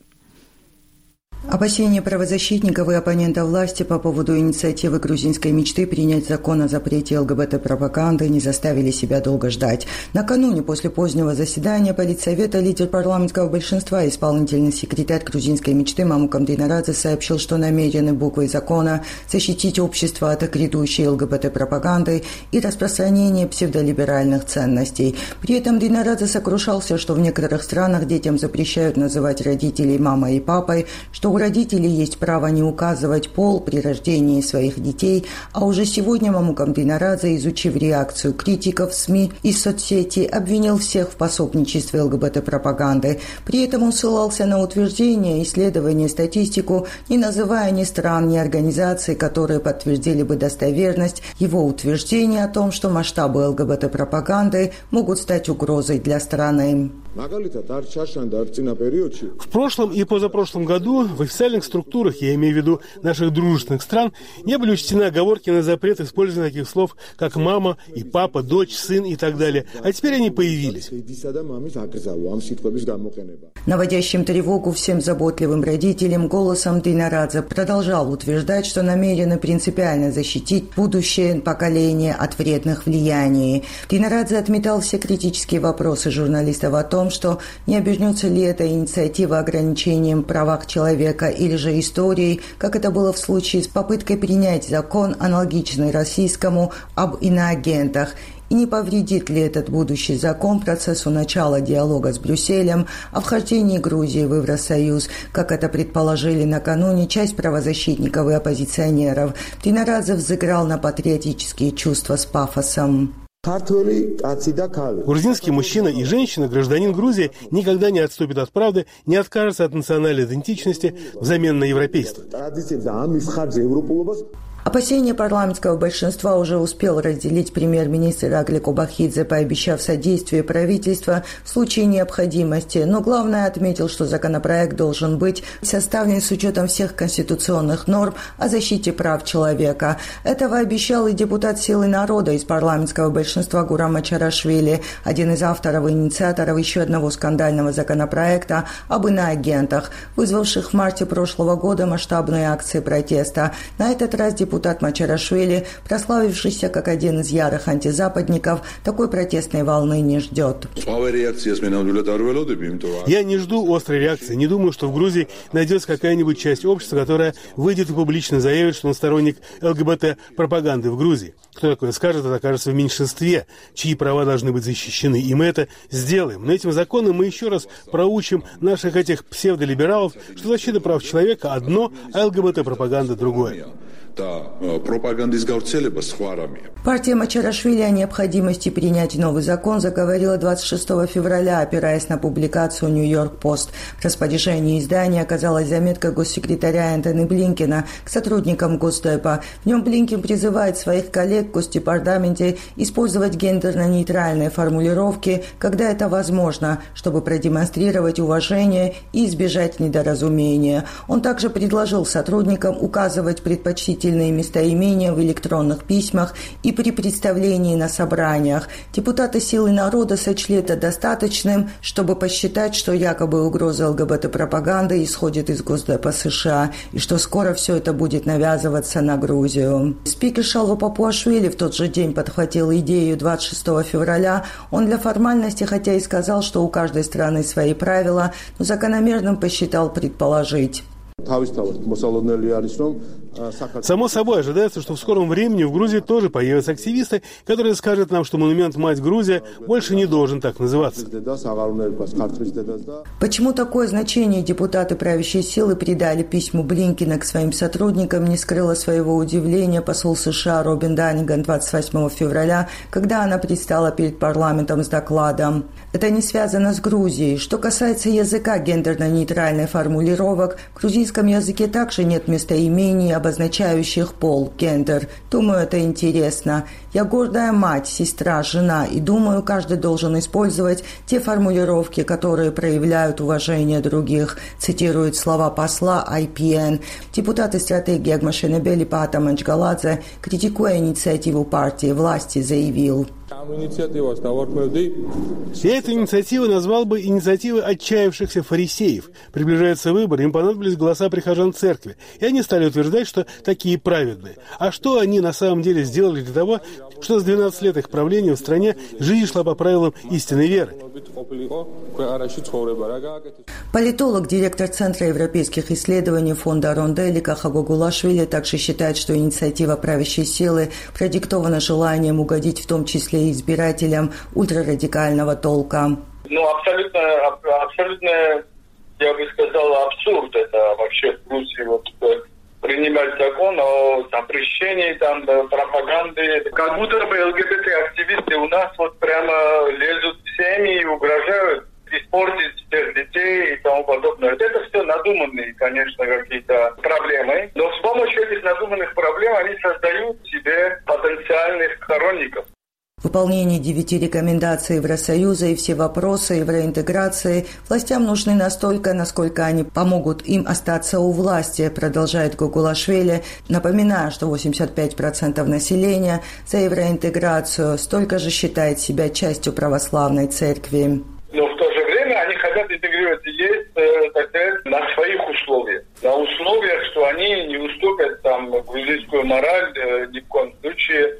Опасения правозащитников и оппонентов власти по поводу инициативы грузинской мечты принять закон о запрете ЛГБТ-пропаганды не заставили себя долго ждать. Накануне после позднего заседания Политсовета лидер парламентского большинства, исполнительный секретарь грузинской мечты Мамукам Динарадзе сообщил, что намерены буквой закона защитить общество от грядущей ЛГБТ-пропаганды и распространения псевдолиберальных ценностей. При этом Динарадзе сокрушался, что в некоторых странах детям запрещают называть родителей мамой и папой, что у родителей есть право не указывать пол при рождении своих детей, а уже сегодня Мамукам Динарадзе, изучив реакцию критиков СМИ и соцсети, обвинил всех в пособничестве ЛГБТ-пропаганды. При этом он ссылался на утверждения, исследования, статистику, не называя ни стран, ни организаций, которые подтвердили бы достоверность его утверждения о том, что масштабы ЛГБТ-пропаганды могут стать угрозой для страны. В прошлом и позапрошлом году в официальных структурах, я имею в виду наших дружественных стран, не были учтены оговорки на запрет использования таких слов, как мама и папа, дочь, сын и так далее. А теперь они появились. Наводящим тревогу всем заботливым родителям голосом Динарадзе продолжал утверждать, что намерены принципиально защитить будущее поколение от вредных влияний. Динарадзе отметал все критические вопросы журналистов о том, что не обернется ли эта инициатива ограничением правах человека или же историей, как это было в случае с попыткой принять закон, аналогичный российскому, об иноагентах, и не повредит ли этот будущий закон процессу начала диалога с Брюсселем о вхождении Грузии в Евросоюз, как это предположили накануне часть правозащитников и оппозиционеров. Тинарадзе взыграл на патриотические чувства с пафосом. Грузинский мужчина и женщина, гражданин Грузии, никогда не отступит от правды, не откажется от национальной идентичности взамен на европейство. Опасения парламентского большинства уже успел разделить премьер-министр Агли Кубахидзе, пообещав содействие правительства в случае необходимости. Но главное отметил, что законопроект должен быть составлен с учетом всех конституционных норм о защите прав человека. Этого обещал и депутат Силы народа из парламентского большинства Гурама Чарашвили, один из авторов и инициаторов еще одного скандального законопроекта об иноагентах, вызвавших в марте прошлого года масштабные акции протеста. На этот раз депутат депутат Мачарашвили, прославившийся как один из ярых антизападников, такой протестной волны не ждет. Я не жду острой реакции. Не думаю, что в Грузии найдется какая-нибудь часть общества, которая выйдет и публично заявит, что он сторонник ЛГБТ-пропаганды в Грузии. Кто такое скажет, это окажется в меньшинстве, чьи права должны быть защищены. И мы это сделаем. Но этим законом мы еще раз проучим наших этих псевдолибералов, что защита прав человека одно, а ЛГБТ-пропаганда другое და პროპაგანდის გავრცელება სხვა რამეა. Партия Мачарашвили о необходимости принять новый закон заговорила 26 февраля, опираясь на публикацию «Нью-Йорк Пост». В распоряжении издания оказалась заметка госсекретаря Энтони Блинкина к сотрудникам Госдепа. В нем Блинкин призывает своих коллег в Госдепартаменте использовать гендерно-нейтральные формулировки, когда это возможно, чтобы продемонстрировать уважение и избежать недоразумения. Он также предложил сотрудникам указывать предпочтительные дополнительные местоимения в электронных письмах и при представлении на собраниях. Депутаты «Силы народа» сочли это достаточным, чтобы посчитать, что якобы угроза ЛГБТ-пропаганды исходит из Госдепа США и что скоро все это будет навязываться на Грузию. Спикер Шалва Папуашвили в тот же день подхватил идею 26 февраля. Он для формальности, хотя и сказал, что у каждой страны свои правила, но закономерным посчитал предположить. Само собой ожидается, что в скором времени в Грузии тоже появятся активисты, которые скажут нам, что монумент «Мать Грузия» больше не должен так называться. Почему такое значение депутаты правящей силы придали письму Блинкина к своим сотрудникам, не скрыла своего удивления посол США Робин Данниган 28 февраля, когда она предстала перед парламентом с докладом. Это не связано с Грузией. Что касается языка гендерно-нейтральных формулировок, в грузинском языке также нет местоимений, обозначающих пол, гендер. Думаю, это интересно. Я гордая мать, сестра, жена, и думаю, каждый должен использовать те формулировки, которые проявляют уважение других, цитирует слова посла IPN. Депутат стратегии Агмашенебели Пата Манчгаладзе, критикуя инициативу партии власти, заявил – я эту инициативу назвал бы инициативой отчаявшихся фарисеев. Приближаются выборы, им понадобились голоса прихожан церкви, и они стали утверждать, что такие праведные. А что они на самом деле сделали для того, что с 12 лет их правления в стране жизнь шла по правилам истинной веры? Политолог, директор Центра европейских исследований фонда Ронделика Хагогулашвили также считает, что инициатива правящей силы продиктована желанием угодить в том числе и избирателям ультрарадикального толка. Ну, абсолютно, абсолютно, я бы сказал, абсурд это вообще в Грузии вот э, принимать закон о запрещении там пропаганды. Как будто бы ЛГБТ-активисты у нас вот прямо лезут в семьи и угрожают испортить всех детей и тому подобное. Это все надуманные, конечно, какие-то проблемы. Но с помощью этих надуманных проблем они создают себе потенциальных сторонников. Выполнение девяти рекомендаций Евросоюза и все вопросы евроинтеграции властям нужны настолько, насколько они помогут им остаться у власти, продолжает Гугулашвили, напоминая, что 85% населения за евроинтеграцию столько же считает себя частью православной церкви. Но в то же время они хотят интегрироваться есть, э, на своих условиях. На условиях, что они не уступят там грузинскую мораль э, ни в коем случае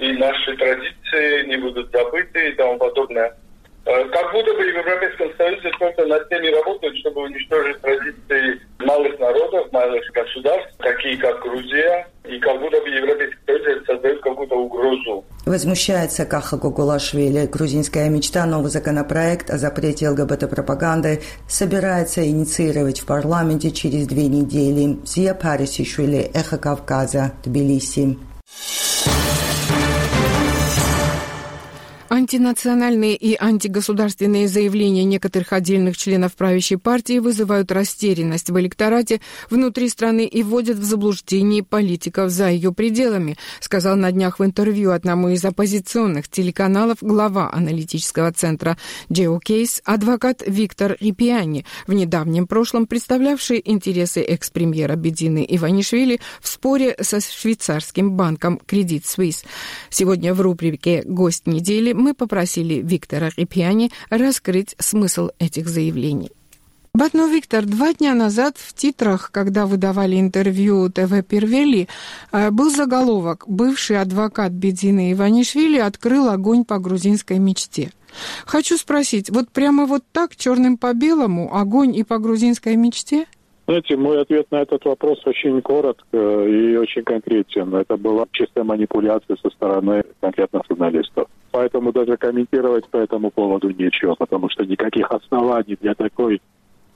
и наши традиции не будут забыты и тому подобное. Э, как будто бы в Европейском Союзе только над теми работают, чтобы уничтожить традиции малых народов, малых государств, такие как Грузия, и как будто бы Европейский Союз создает какую-то угрозу. Возмущается Каха Гугулашвили. Грузинская мечта, новый законопроект о запрете ЛГБТ-пропаганды собирается инициировать в парламенте через две недели. Зия Парисишвили, Эхо Кавказа, Тбилиси. Антинациональные и антигосударственные заявления некоторых отдельных членов правящей партии вызывают растерянность в электорате внутри страны и вводят в заблуждение политиков за ее пределами, сказал на днях в интервью одному из оппозиционных телеканалов глава аналитического центра Geocase адвокат Виктор Рипиани, в недавнем прошлом представлявший интересы экс-премьера Бедины Иванишвили в споре со швейцарским банком Credit Suisse. Сегодня в рубрике «Гость недели» мы попросили Виктора Репьяни раскрыть смысл этих заявлений. Батно Виктор, два дня назад в титрах, когда выдавали интервью ТВ Первели, э, был заголовок «Бывший адвокат Бедины Иванишвили открыл огонь по грузинской мечте». Хочу спросить, вот прямо вот так, черным по белому, огонь и по грузинской мечте – знаете, мой ответ на этот вопрос очень коротко и очень конкретен. Это была чистая манипуляция со стороны конкретных журналистов. Поэтому даже комментировать по этому поводу нечего, потому что никаких оснований для такой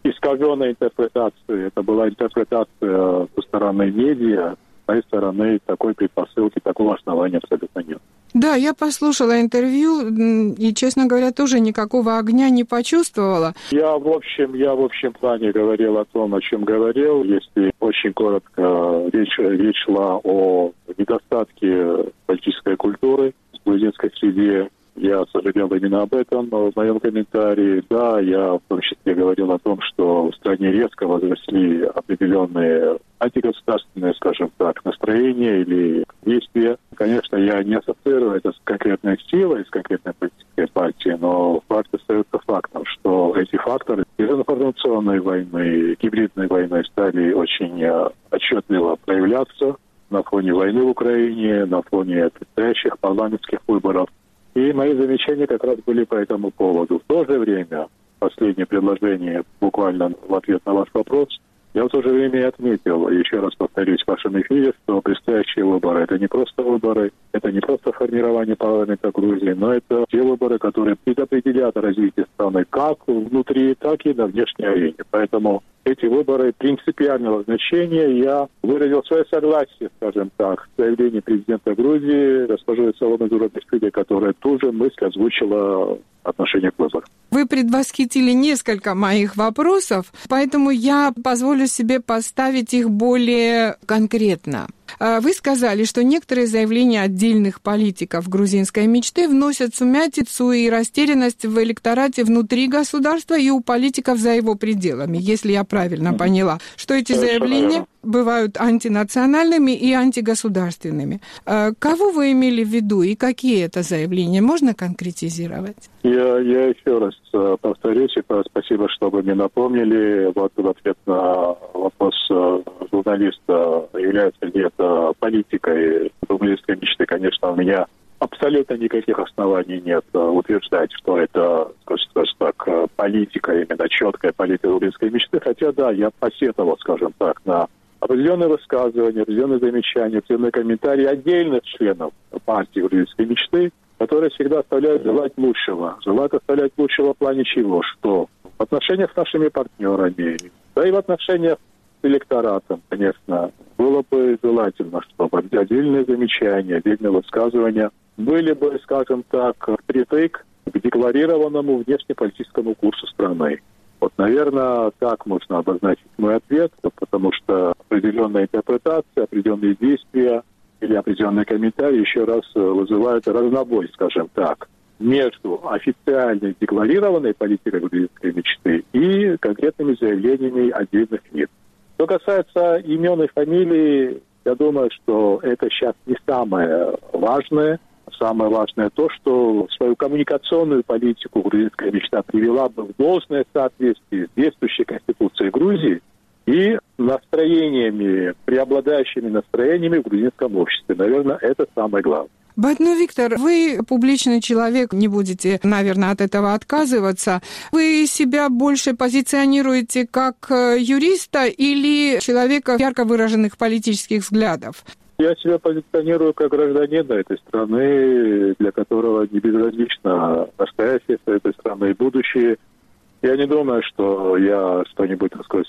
искаженной интерпретации. Это была интерпретация со стороны медиа, с моей стороны такой предпосылки, такого основания абсолютно нет. Да, я послушала интервью и, честно говоря, тоже никакого огня не почувствовала. Я, в общем, я в общем плане говорил о том, о чем говорил. Если очень коротко, речь, речь шла о недостатке политической культуры в грузинской среде, я сожалел именно об этом в моем комментарии. Да, я в том числе говорил о том, что в стране резко возросли определенные антигосударственные, скажем так, настроения или действия. Конечно, я не ассоциирую это с конкретной силой, с конкретной политической партией, но факт остается фактом, что эти факторы из информационной войны, гибридной войны стали очень э, отчетливо проявляться на фоне войны в Украине, на фоне предстоящих парламентских выборов – и мои замечания как раз были по этому поводу. В то же время, последнее предложение буквально в ответ на ваш вопрос, Я в то же время отметил, еще раз повторюсь в вашем эфире, что предстоящие выборы – это не просто выборы, это не просто формирование парламента Грузии, но это те выборы, которые предопределят развитие страны как внутри, так и на внешней арене. Поэтому эти выборы принципиального значения. Я выразил свое согласие, скажем так, с заявлением президента Грузии, госпожой Соломы Зурабишвили, которая тоже мысль озвучила отношение к выборам. Вы предвосхитили несколько моих вопросов, поэтому я позволю себе поставить их более конкретно. А, вы сказали, что некоторые заявления отдельных политиков грузинской мечты вносят сумятицу и растерянность в электорате внутри государства и у политиков за его пределами, если я правильно поняла, что эти заявления бывают антинациональными и антигосударственными. А, кого вы имели в виду и какие это заявления? Можно конкретизировать? Я, я еще раз э, повторюсь, и спасибо, что вы мне напомнили. Вот в ответ на вопрос э, журналиста, является ли это политикой рублевской мечты, конечно, у меня абсолютно никаких оснований нет э, утверждать, что это, скажем так, политика, именно четкая политика рублевской мечты. Хотя, да, я посетовал, скажем так, на определенные высказывания, определенные замечания, определенные комментарии отдельных членов партии рублевской мечты, которые всегда оставляют желать лучшего. Желают оставлять лучшего в плане чего? Что в отношениях с нашими партнерами, да и в отношениях с электоратом, конечно, было бы желательно, чтобы отдельные замечания, отдельные высказывания были бы, скажем так, притык к декларированному внешнеполитическому курсу страны. Вот, наверное, так можно обозначить мой ответ, потому что определенная интерпретация, определенные действия или определенные комментарии еще раз э, вызывают разнобой, скажем так, между официальной декларированной политикой грузинской мечты и конкретными заявлениями отдельных лиц. Что касается имен и фамилий, я думаю, что это сейчас не самое важное – Самое важное то, что свою коммуникационную политику грузинская мечта привела бы в должное соответствие с действующей Конституцией Грузии и настроениями, преобладающими настроениями в грузинском обществе. Наверное, это самое главное. Батну Виктор, вы публичный человек, не будете, наверное, от этого отказываться. Вы себя больше позиционируете как э, юриста или человека ярко выраженных политических взглядов? Я себя позиционирую как гражданина этой страны, для которого не безразлично настоящее этой страны и будущее. Я не думаю, что я что-нибудь, так сказать,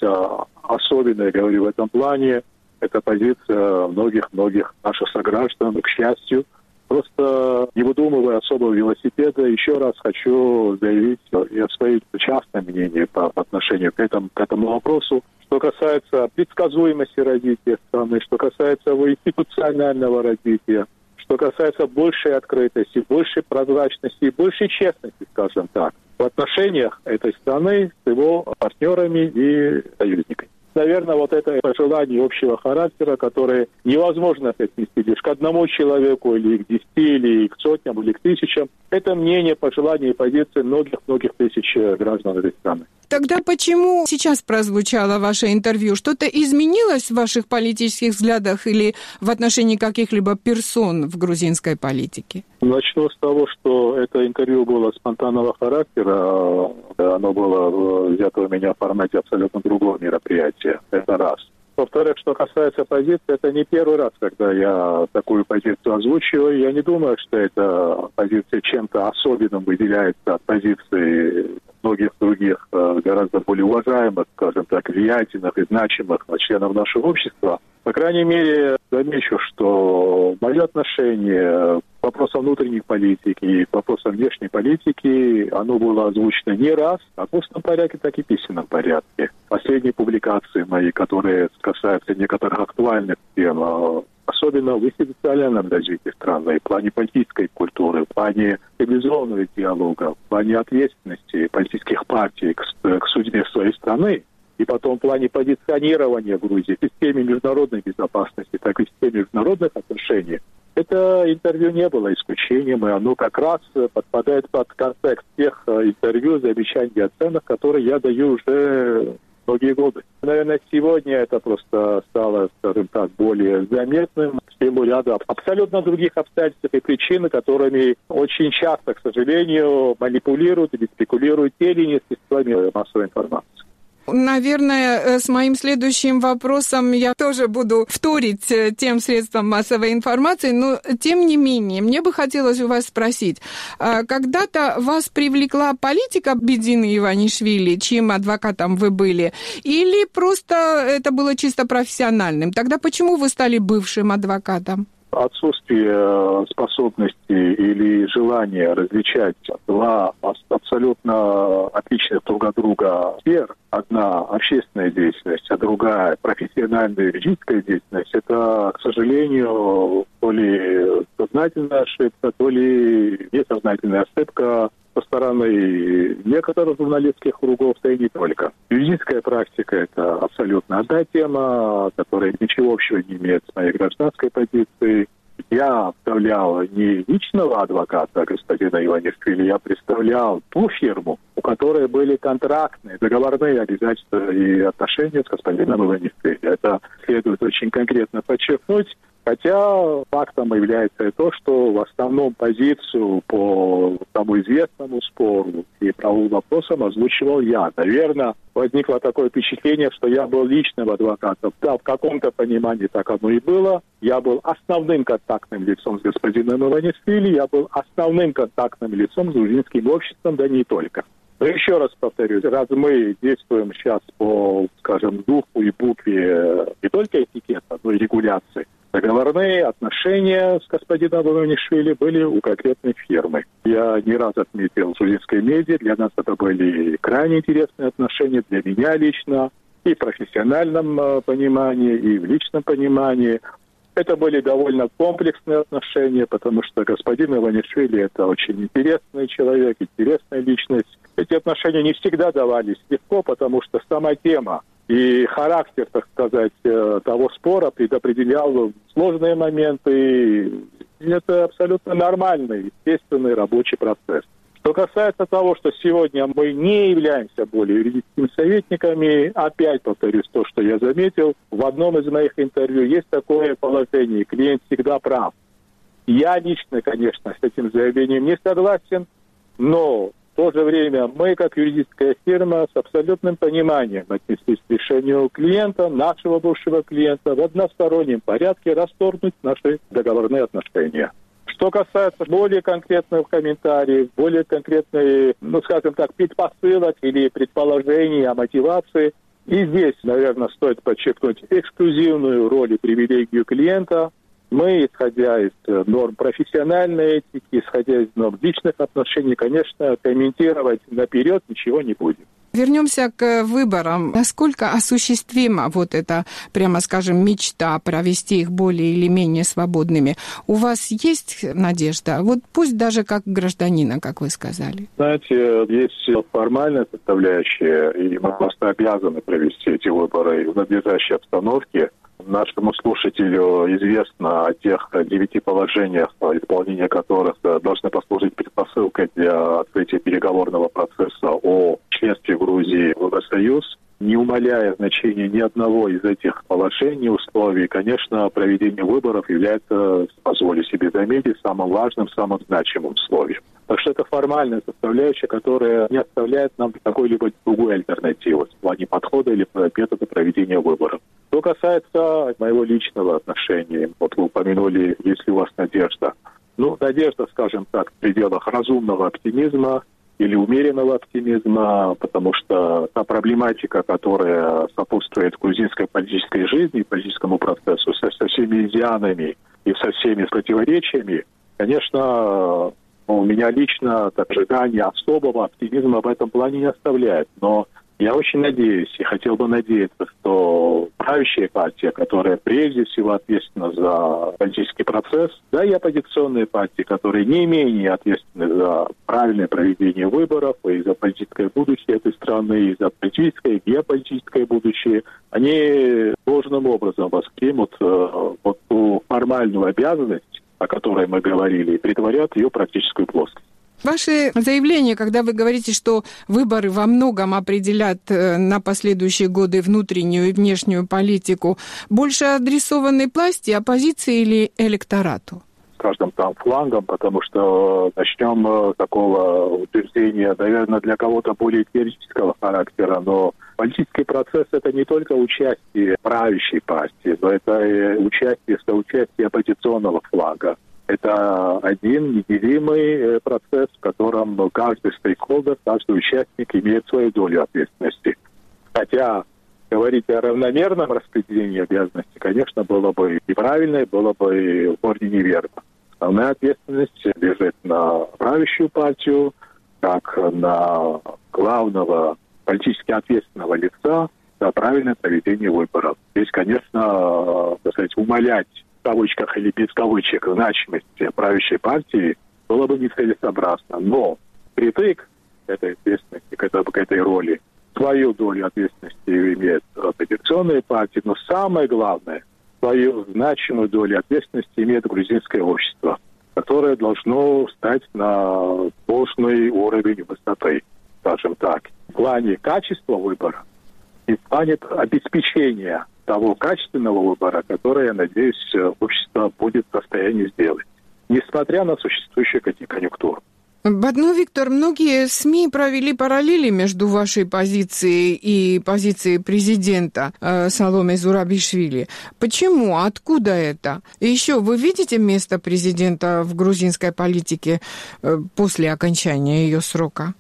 особенное говорю в этом плане. Это позиция многих-многих наших сограждан, к счастью. Просто не выдумывая особого велосипеда, еще раз хочу заявить я свое частное мнение по, по отношению к этому, к этому вопросу. Что касается предсказуемости развития страны, что касается его институционального развития, что касается большей открытости, большей прозрачности и большей честности, скажем так, в отношениях этой страны с его партнерами и союзниками наверное, вот это пожелание общего характера, которое невозможно отнести лишь к одному человеку или к десяти, или к сотням, или к тысячам. Это мнение, пожелание и позиции многих-многих тысяч граждан этой страны. Тогда почему сейчас прозвучало ваше интервью? Что-то изменилось в ваших политических взглядах или в отношении каких-либо персон в грузинской политике? Начну с того, что это интервью было спонтанного характера. Оно было взято у меня в формате абсолютно другого мероприятия. Это раз. Во-вторых, что касается позиции, это не первый раз, когда я такую позицию озвучиваю. Я не думаю, что эта позиция чем-то особенным выделяется от позиции многих других э, гораздо более уважаемых, скажем так, влиятельных и значимых членов нашего общества. По крайней мере, замечу, что мое отношение вопросам внутренней политики вопросам внешней политики, оно было озвучено не раз, как в устном порядке, так и в письменном порядке. Последние публикации мои, которые касаются некоторых актуальных тем, а, особенно в институциональном развитии страны, в плане политической культуры, в плане цивилизованного диалога, в плане ответственности политических партий к, к судьбе своей страны, и потом в плане позиционирования Грузии в системе международной безопасности, так и в системе международных отношений, это интервью не было исключением, и оно как раз подпадает под контекст тех э, интервью, замечаний и оценок, которые я даю уже многие годы. Наверное, сегодня это просто стало, скажем так, более заметным в силу ряда абсолютно других обстоятельств и причин, которыми очень часто, к сожалению, манипулируют или спекулируют те или иные средствами массовой информации. Наверное, э, с моим следующим вопросом я тоже буду вторить э, тем средствам массовой информации, но тем не менее, мне бы хотелось у вас спросить, а когда-то вас привлекла политика Бедины Иванишвили, чьим адвокатом вы были, или просто это было чисто профессиональным? Тогда почему вы стали бывшим адвокатом? Отсутствие э, способности или желания различать два абсолютно отличных друг от друга сфер, одна общественная деятельность, а другая профессиональная юридическая деятельность, это, к сожалению, то ли сознательная ошибка, то ли несознательная ошибка со стороны некоторых журналистских кругов, да и не только. Юридическая практика – это абсолютно одна тема, которая ничего общего не имеет с моей гражданской позицией. Я представлял не личного адвоката господина Иванишвили, я представлял ту фирму, у которой были контрактные, договорные обязательства и отношения с господином Иванишвили. Это следует очень конкретно подчеркнуть. Хотя фактом является то, что в основном позицию по тому известному спору и правовым вопросам озвучивал я. Наверное, возникло такое впечатление, что я был личным адвокатом. Да, в каком-то понимании так оно и было. Я был основным контактным лицом с господином Иванишвили, я был основным контактным лицом с грузинским обществом, да не только. Но еще раз повторюсь, раз мы действуем сейчас по, скажем, духу и букве не только этикета, но и регуляции, Договорные отношения с господином Иванишвили были у конкретной фирмы. Я не раз отметил в грузинской медиа, для нас это были крайне интересные отношения, для меня лично, и в профессиональном э, понимании, и в личном понимании. Это были довольно комплексные отношения, потому что господин Иванишвили – это очень интересный человек, интересная личность. Эти отношения не всегда давались легко, потому что сама тема и характер, так сказать, э, того спора предопределял сложные моменты. И это абсолютно нормальный, естественный рабочий процесс. Что касается того, что сегодня мы не являемся более юридическими советниками, опять повторюсь то, что я заметил, в одном из моих интервью есть такое положение, клиент всегда прав. Я лично, конечно, с этим заявлением не согласен, но в то же время мы, как юридическая фирма, с абсолютным пониманием отнеслись к решению клиента, нашего бывшего клиента, в одностороннем порядке расторгнуть наши договорные отношения. Что касается более конкретных комментариев, более конкретных, ну, скажем так, предпосылок или предположений о мотивации, и здесь, наверное, стоит подчеркнуть эксклюзивную роль и привилегию клиента, мы, исходя из э, норм профессиональной этики, исходя из норм личных отношений, конечно, комментировать наперед ничего не будем. Вернемся к выборам. Насколько осуществима вот эта, прямо скажем, мечта провести их более или менее свободными? У вас есть надежда? Вот пусть даже как гражданина, как вы сказали. Знаете, есть формальная составляющая, и мы просто обязаны провести эти выборы в надлежащей обстановке. Нашему слушателю известно о тех девяти положениях, исполнение которых должны послужить предпосылкой для открытия переговорного процесса о членстве Грузии в Евросоюз. Не умаляя значения ни одного из этих положений, условий, конечно, проведение выборов является, позволю себе заметить, самым важным, самым значимым условием. Так что это формальная составляющая, которая не оставляет нам какой-либо другой альтернативы в плане подхода или метода проведения выборов. Что касается моего личного отношения, вот вы упомянули, есть ли у вас надежда. Ну, надежда, скажем так, в пределах разумного оптимизма или умеренного оптимизма, потому что та проблематика, которая сопутствует грузинской политической жизни, политическому процессу со, со всеми изъянами и со всеми противоречиями, конечно, у меня лично ожидание особого оптимизма в этом плане не оставляет. Но я очень надеюсь и хотел бы надеяться, что правящая партия, которая прежде всего ответственна за политический процесс, да и оппозиционные партии, которые не менее ответственны за правильное проведение выборов и за политическое будущее этой страны, и за политическое и геополитическое будущее, они должным образом воспримут э, вот ту формальную обязанность, о которой мы говорили, и притворят ее практическую плоскость. Ваши заявления, когда вы говорите, что выборы во многом определят э, на последующие годы внутреннюю и внешнюю политику, больше адресованы власти, оппозиции или электорату? скажем, там флангом, потому что начнем э, такого утверждения, наверное, для кого-то более теоретического характера, но политический процесс – это не только участие правящей партии, но это и участие, соучастие оппозиционного флага. Это один неделимый э, процесс, в котором каждый стейкхолдер, каждый участник имеет свою долю ответственности. Хотя говорить о равномерном распределении обязанностей, конечно, было бы неправильно было бы в корне неверно. Основная ответственность лежит на правящую партию, как на главного политически ответственного лица за правильное проведение выборов. Здесь, конечно, так сказать, умолять кавычках или без кавычек значимость правящей партии было бы нецелесообразно. Но притык этой ответственности, к этой, к этой роли свою долю ответственности имеют оппозиционные партии, но самое главное, свою значимую долю ответственности имеет грузинское общество, которое должно стать на должный уровень высоты, скажем так, в плане качества выбора и в плане обеспечения того качественного выбора, которое, я надеюсь, общество будет в состоянии сделать, несмотря на существующую конъюнктуру. Бадно, Виктор, многие СМИ провели параллели между вашей позицией и позицией президента э, Саломе Зурабишвили. Почему? Откуда это? И еще, вы видите место президента в грузинской политике э, после окончания ее срока?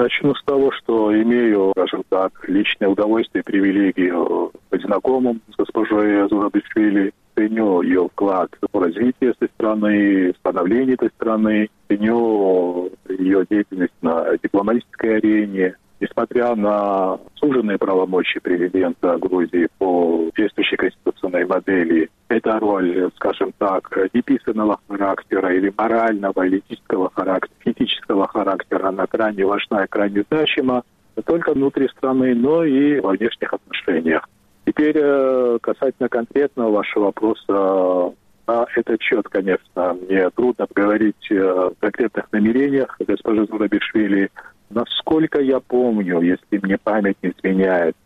Начну с того, что имею, скажем так, личное удовольствие и привилегию быть знакомым с госпожой Зурабишвили ценю ее вклад в развитие этой страны, становление этой страны, ценю ее деятельность на дипломатической арене, несмотря на суженные правомочия президента Грузии по действующей конституционной модели, эта роль, скажем так, неписанного характера или морального, или этического характера, этического характера, она крайне важна и крайне значима не только внутри страны, но и во внешних отношениях. Теперь э, касательно конкретного вашего вопроса, на этот счет, конечно, мне трудно говорить о конкретных намерениях госпожи Зурабишвили. Насколько я помню, если мне память не изменяет,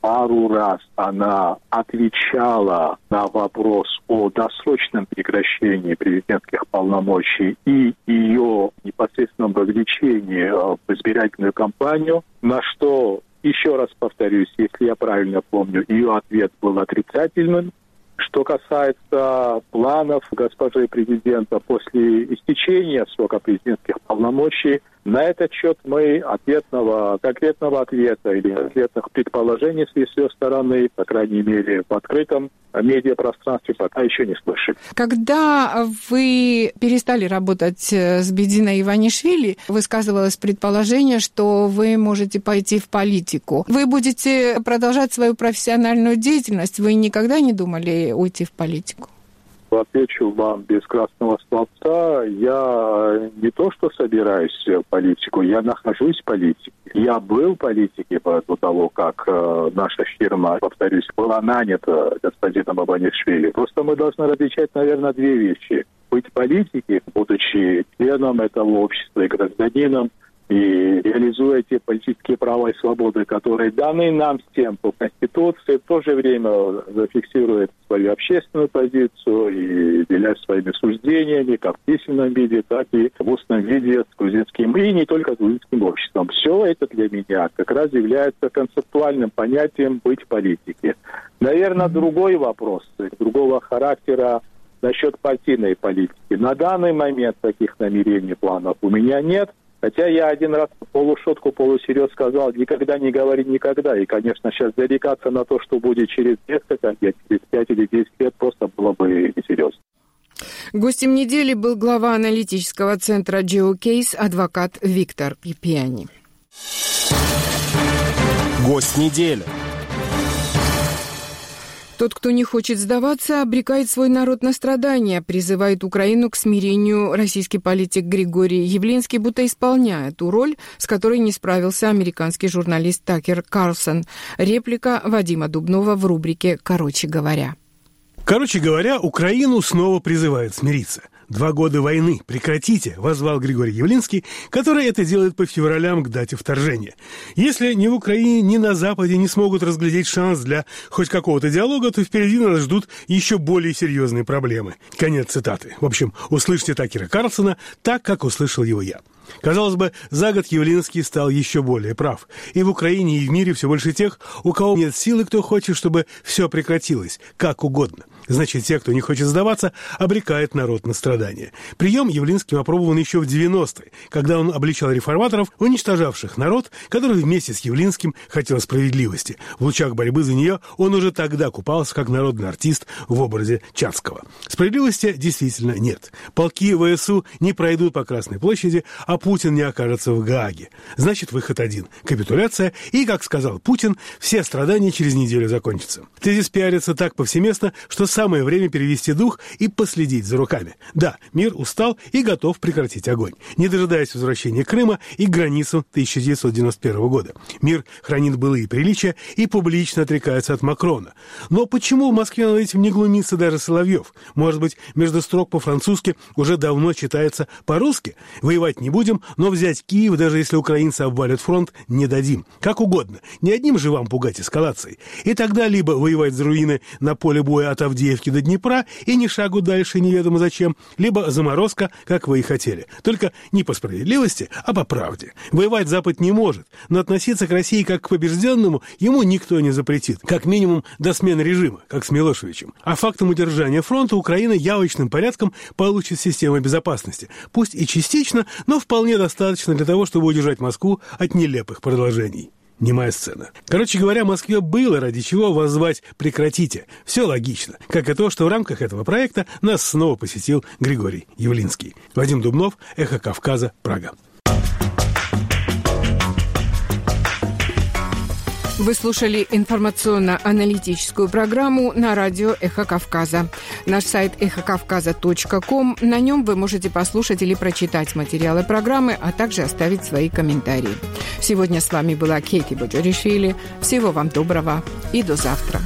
пару раз она отвечала на вопрос о досрочном прекращении президентских полномочий и ее непосредственном вовлечении в избирательную кампанию, на что еще раз повторюсь, если я правильно помню, ее ответ был отрицательным. Что касается планов госпожи президента после истечения срока президентских полномочий, на этот счет мы ответного, конкретного ответа или конкретных предположений с ее стороны, по крайней мере, в открытом медиапространстве пока еще не слышали. Когда вы перестали работать э, с Бединой Иванишвили, высказывалось предположение, что вы можете пойти в политику. Вы будете продолжать свою профессиональную деятельность. Вы никогда не думали уйти в политику? Отвечу вам без красного столбца. Я не то, что собираюсь в политику, я нахожусь в политике. Я был в политике до того, как э, наша фирма, повторюсь, была нанята господином Абанишвили. Просто мы должны различать, наверное, две вещи. Быть в политике, будучи членом этого общества и гражданином, и реализуя те политические права и свободы, которые даны нам всем по Конституции, в то же время зафиксирует свою общественную позицию и делясь своими суждениями, как в письменном виде, так и в устном виде с грузинским, и не только с грузинским обществом. Все это для меня как раз является концептуальным понятием быть в политике. Наверное, другой вопрос, другого характера насчет партийной политики. На данный момент таких намерений, планов у меня нет – Хотя я один раз полушутку, полусерьез сказал, никогда не говори никогда. И, конечно, сейчас зарекаться на то, что будет через несколько лет, через пять или десять лет, просто было бы несерьезно. Гостем недели был глава аналитического центра GeoCase, адвокат Виктор Пьяни. Гость недели. Тот, кто не хочет сдаваться, обрекает свой народ на страдания, призывает Украину к смирению российский политик Григорий Явлинский, будто исполняя ту роль, с которой не справился американский журналист Такер Карлсон. Реплика Вадима Дубнова в рубрике «Короче говоря». Короче говоря, Украину снова призывают смириться. Два года войны. Прекратите!» – возвал Григорий Явлинский, который это делает по февралям к дате вторжения. Если ни в Украине, ни на Западе не смогут разглядеть шанс для хоть какого-то диалога, то впереди нас ждут еще более серьезные проблемы. Конец цитаты. В общем, услышьте Такера Карлсона так, как услышал его я. Казалось бы, за год Явлинский стал еще более прав. И в Украине, и в мире все больше тех, у кого нет силы, кто хочет, чтобы все прекратилось, как угодно. Значит, те, кто не хочет сдаваться, обрекает народ на страдания. Прием Явлинским опробован еще в 90-е, когда он обличал реформаторов, уничтожавших народ, который вместе с Явлинским хотел справедливости. В лучах борьбы за нее он уже тогда купался как народный артист в образе Чацкого. Справедливости действительно нет. Полки ВСУ не пройдут по Красной площади, а Путин не окажется в Гааге. Значит, выход один – капитуляция, и, как сказал Путин, все страдания через неделю закончатся. Тезис пиарится так повсеместно, что самое время перевести дух и последить за руками. Да, мир устал и готов прекратить огонь, не дожидаясь возвращения Крыма и границу 1991 года. Мир хранит былые приличия и публично отрекается от Макрона. Но почему в Москве над этим не глумится даже Соловьев? Может быть, между строк по-французски уже давно читается по-русски? Воевать не будем, но взять Киев, даже если украинцы обвалят фронт, не дадим. Как угодно. Ни одним же вам пугать эскалацией. И тогда либо воевать за руины на поле боя от Авдеевки, Авдеевки до Днепра и ни шагу дальше неведомо зачем, либо заморозка, как вы и хотели. Только не по справедливости, а по правде. Воевать Запад не может, но относиться к России как к побежденному ему никто не запретит. Как минимум до смены режима, как с Милошевичем. А фактом удержания фронта Украина явочным порядком получит систему безопасности. Пусть и частично, но вполне достаточно для того, чтобы удержать Москву от нелепых продолжений немая сцена. Короче говоря, Москве было ради чего воззвать «прекратите». Все логично. Как и то, что в рамках этого проекта нас снова посетил Григорий Явлинский. Вадим Дубнов, «Эхо Кавказа», Прага. Вы слушали информационно-аналитическую программу на радио «Эхо Кавказа». Наш сайт эхокавказа.ком. На нем вы можете послушать или прочитать материалы программы, а также оставить свои комментарии. Сегодня с вами была Кейти Боджоришвили. Всего вам доброго и до завтра.